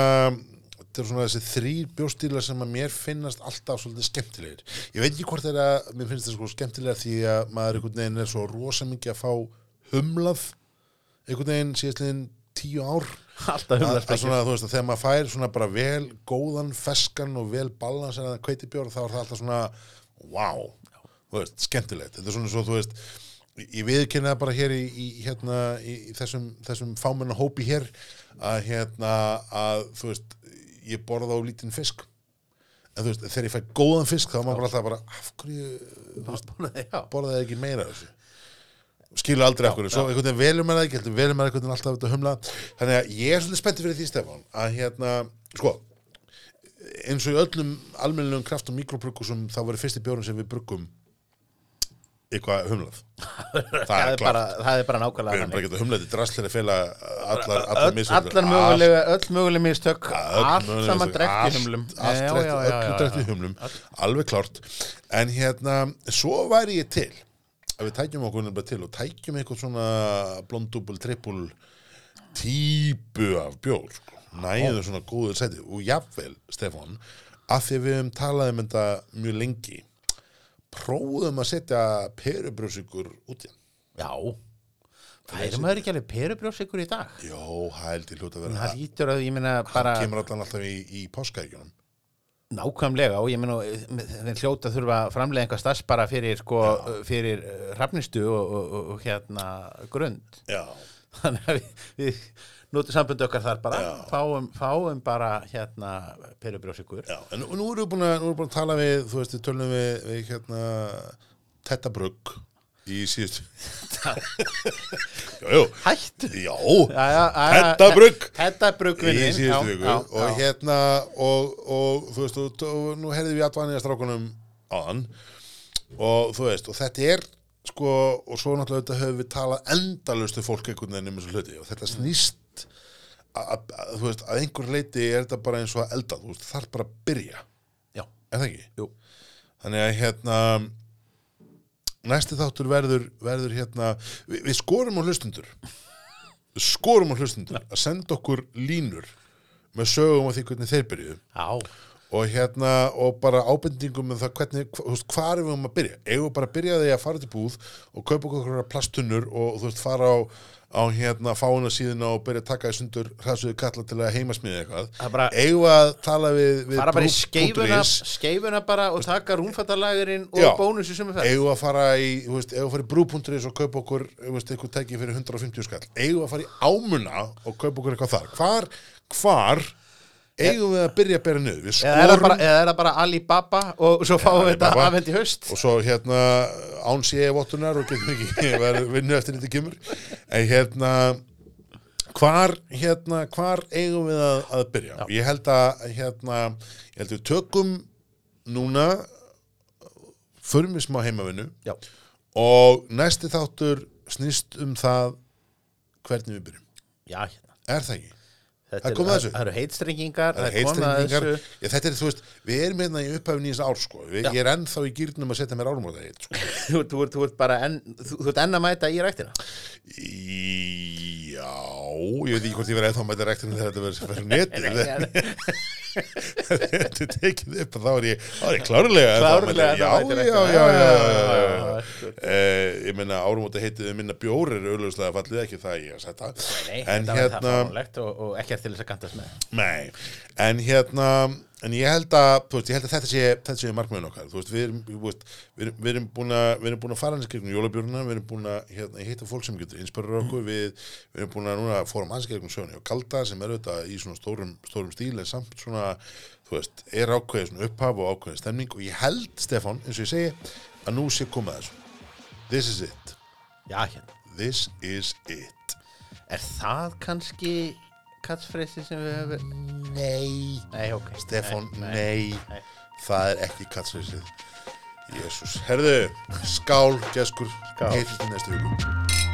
þetta er svona þessi þrýr bjórstílar sem að mér finnast alltaf svolítið skemmtilegir. Ég veit ekki hvort að mér finnst það sko skemmtilega því að maður einhvern veginn er svo rosa mikið að fá humlað einhvern veginn síðastliðin tíu ár. Alltaf að, að humlarspekki svona, þú veist, að þegar maður fær svona bara vel góðan, feskan og vel balanseraðan kveitibjór þá er það alltaf svona wow, þú veist, skemmtilegt. Þetta er svona svo, þú veist ég viðkynna bara hér í, í, hérna, í, í þessum, þessum fámenna hópi hér að hérna að þú veist, ég borða á lítinn fisk. En þú veist, þegar ég fæ góðan fisk þá er maður alltaf bara, af hverju Já, borðaði ekki meira af þessu? Skilu aldrei okkur, svo einhvern veginn velum maður það ekki, velum maður einhvern veginn alltaf þetta humla. Þannig að ég er svolítið spenntið fyrir því Stefán að hérna, sko eins og í öllum almennilegum kraft og mikrobrugusum þá var fyrsti bjórn sem við bruggum eitthvað humlað. Það það er bara, klart, það er bara við nákvæmlega erum bara þannig. ekki að humla þetta drastlir að fela allar, allar Öll, mögulega, öll mögulega mistök Öll allt möguleg saman drekkt í humlum. já, drekkt í humlum. Alveg klárt. En hérna, svo væri ég til. Að við tækjum okkur til og tækjum eitthvað svona blondúbul, trippul típu af bjór sko. næðu svona góður sæti. Og jafnvel, Stefán að því við höfum talað um þetta mjög lengi prófum að setja perubrjósikur út í Já Færi maður ekki alveg perubrjós ykkur í dag? Jó, hældi hljóta að vera Það. lítur að ég meina bara kemur allan alltaf í, í páskaækjunum nákvæmlega og ég meina við hljóta þurfa að framlega einhver stars bara fyrir sko, fyrir uh, hrafnistu og, og, og, og hérna grund. Já, þannig að við, við notum sambundu okkar þar bara. Já. fáum, fáum bara hérna perubrjós ykkur Já, en nú- erum við búin að, búin að tala við, þú veist, við tölum við, við hérna, Tetta Brugg í Hættu. Já, Hedda Brugg. Hedda Brugg í síðustu viku. og hérna, og, og þú veist, og, og nú herðum við aðvanið að strákunum áðan. Og þú veist, og þetta er, sko, og svo náttúrulega höfum við talað endalaust við fólk einhvern veginn um þessu hluti. Og þetta snýst að, að, þú veist, að einhver leiti er þetta bara eins og að elda, þú veist, er bara að byrja, Já, er það ekki? jú. Þannig að hérna næsti þáttur verður, verður hérna við, við skorum á hlustundur við skorum á hlustundur að senda okkur línur með sögum á því hvernig þeir byrjuðu. Já, og hérna og bara ábendingum um það hvernig, hva, þú veist, hvað er við um að byrja? Eigum við bara að byrja því að fara til búð og kaupa okkur einhverjar plasttunnur og þú veist fara á, á hérna fáuna síðuna og byrja að taka í sundur hræðsuðu kalla til að heimasmiða eitthvað. Það eigum að tala við, við fara bara í skeifuna, skeifuna bara og taka rúmfattalagurinn og bónusi sem er fætt eigum að fara í, veist, að fara í brú.is og kaupa okkur, veist, eitthvað tæki fyrir 150 skall, eigum að fara í ámuna og kaupa okkur eitthvað þar, hvar hvar eigum við að byrja að bera niður, við Eða er, það bara, er Alibaba og svo fáum við þetta afhend í haust? Og svo hérna án sé vottunar og getum ekki verið vinnu eftir þetta kemur. En hérna hvar, hérna, hvar eigum við að, að byrja? Ég held að hérna, ég held að við tökum núna förum við smá heimavinnu Já, og næsti þáttur snýst um það hvernig við byrjum. Já hérna. Er það ekki? Það kom að þessu. Það eru heitstrengingar Það komið að þessu. Já, þetta er, þú veist, við erum hérna í upphafið nýjast ár, sko. Við, ég er ennþá í gýrnum að setja mér árum á það heit, sko. Þú, þú, þú ert bara enn, þú, þú ert enn að mæta í ræktina Í- Já, ég veit ekki hvort ég verið eða þá mæta rektinu þegar þetta verið fyrir netið. Þetta er tekið upp og þá er ég, þá er ég klárlega að Klárlega Já, já, já, já, já. Eh, Ég meina, árum átta heitið minna bjór er auðvitað fallið ekki það ég að setja. En hérna, og, og ekkert til þess að kantast með Nei, en hérna en ég held að, veist, ég held að þetta sé þetta sé markmiðun okkar, veist, við erum veist, við erum, við erum búin að við erum búin að fara hans gegnum jólabjörnuna, við erum búin að hérna, hitta fólk sem getur inspirera okkur við, við erum búin að núna fórum hans gegnum sjóni og kalda sem er auðvitað í svona stórum, stórum stíl en samt svona, er ákveðið svona upphaf og ákveðið stemning. Og ég held, Stefán, eins og ég segi, að nú sé komið að þessu. This is it, Já, hérna. This is it. Er það kannski katsfreysi sem við hefum Nei. Nei, ok. Stefán, Nei, nei, það er ekki katsveysið Jésús, herðu, skál, geskur. Heitist í næstu viku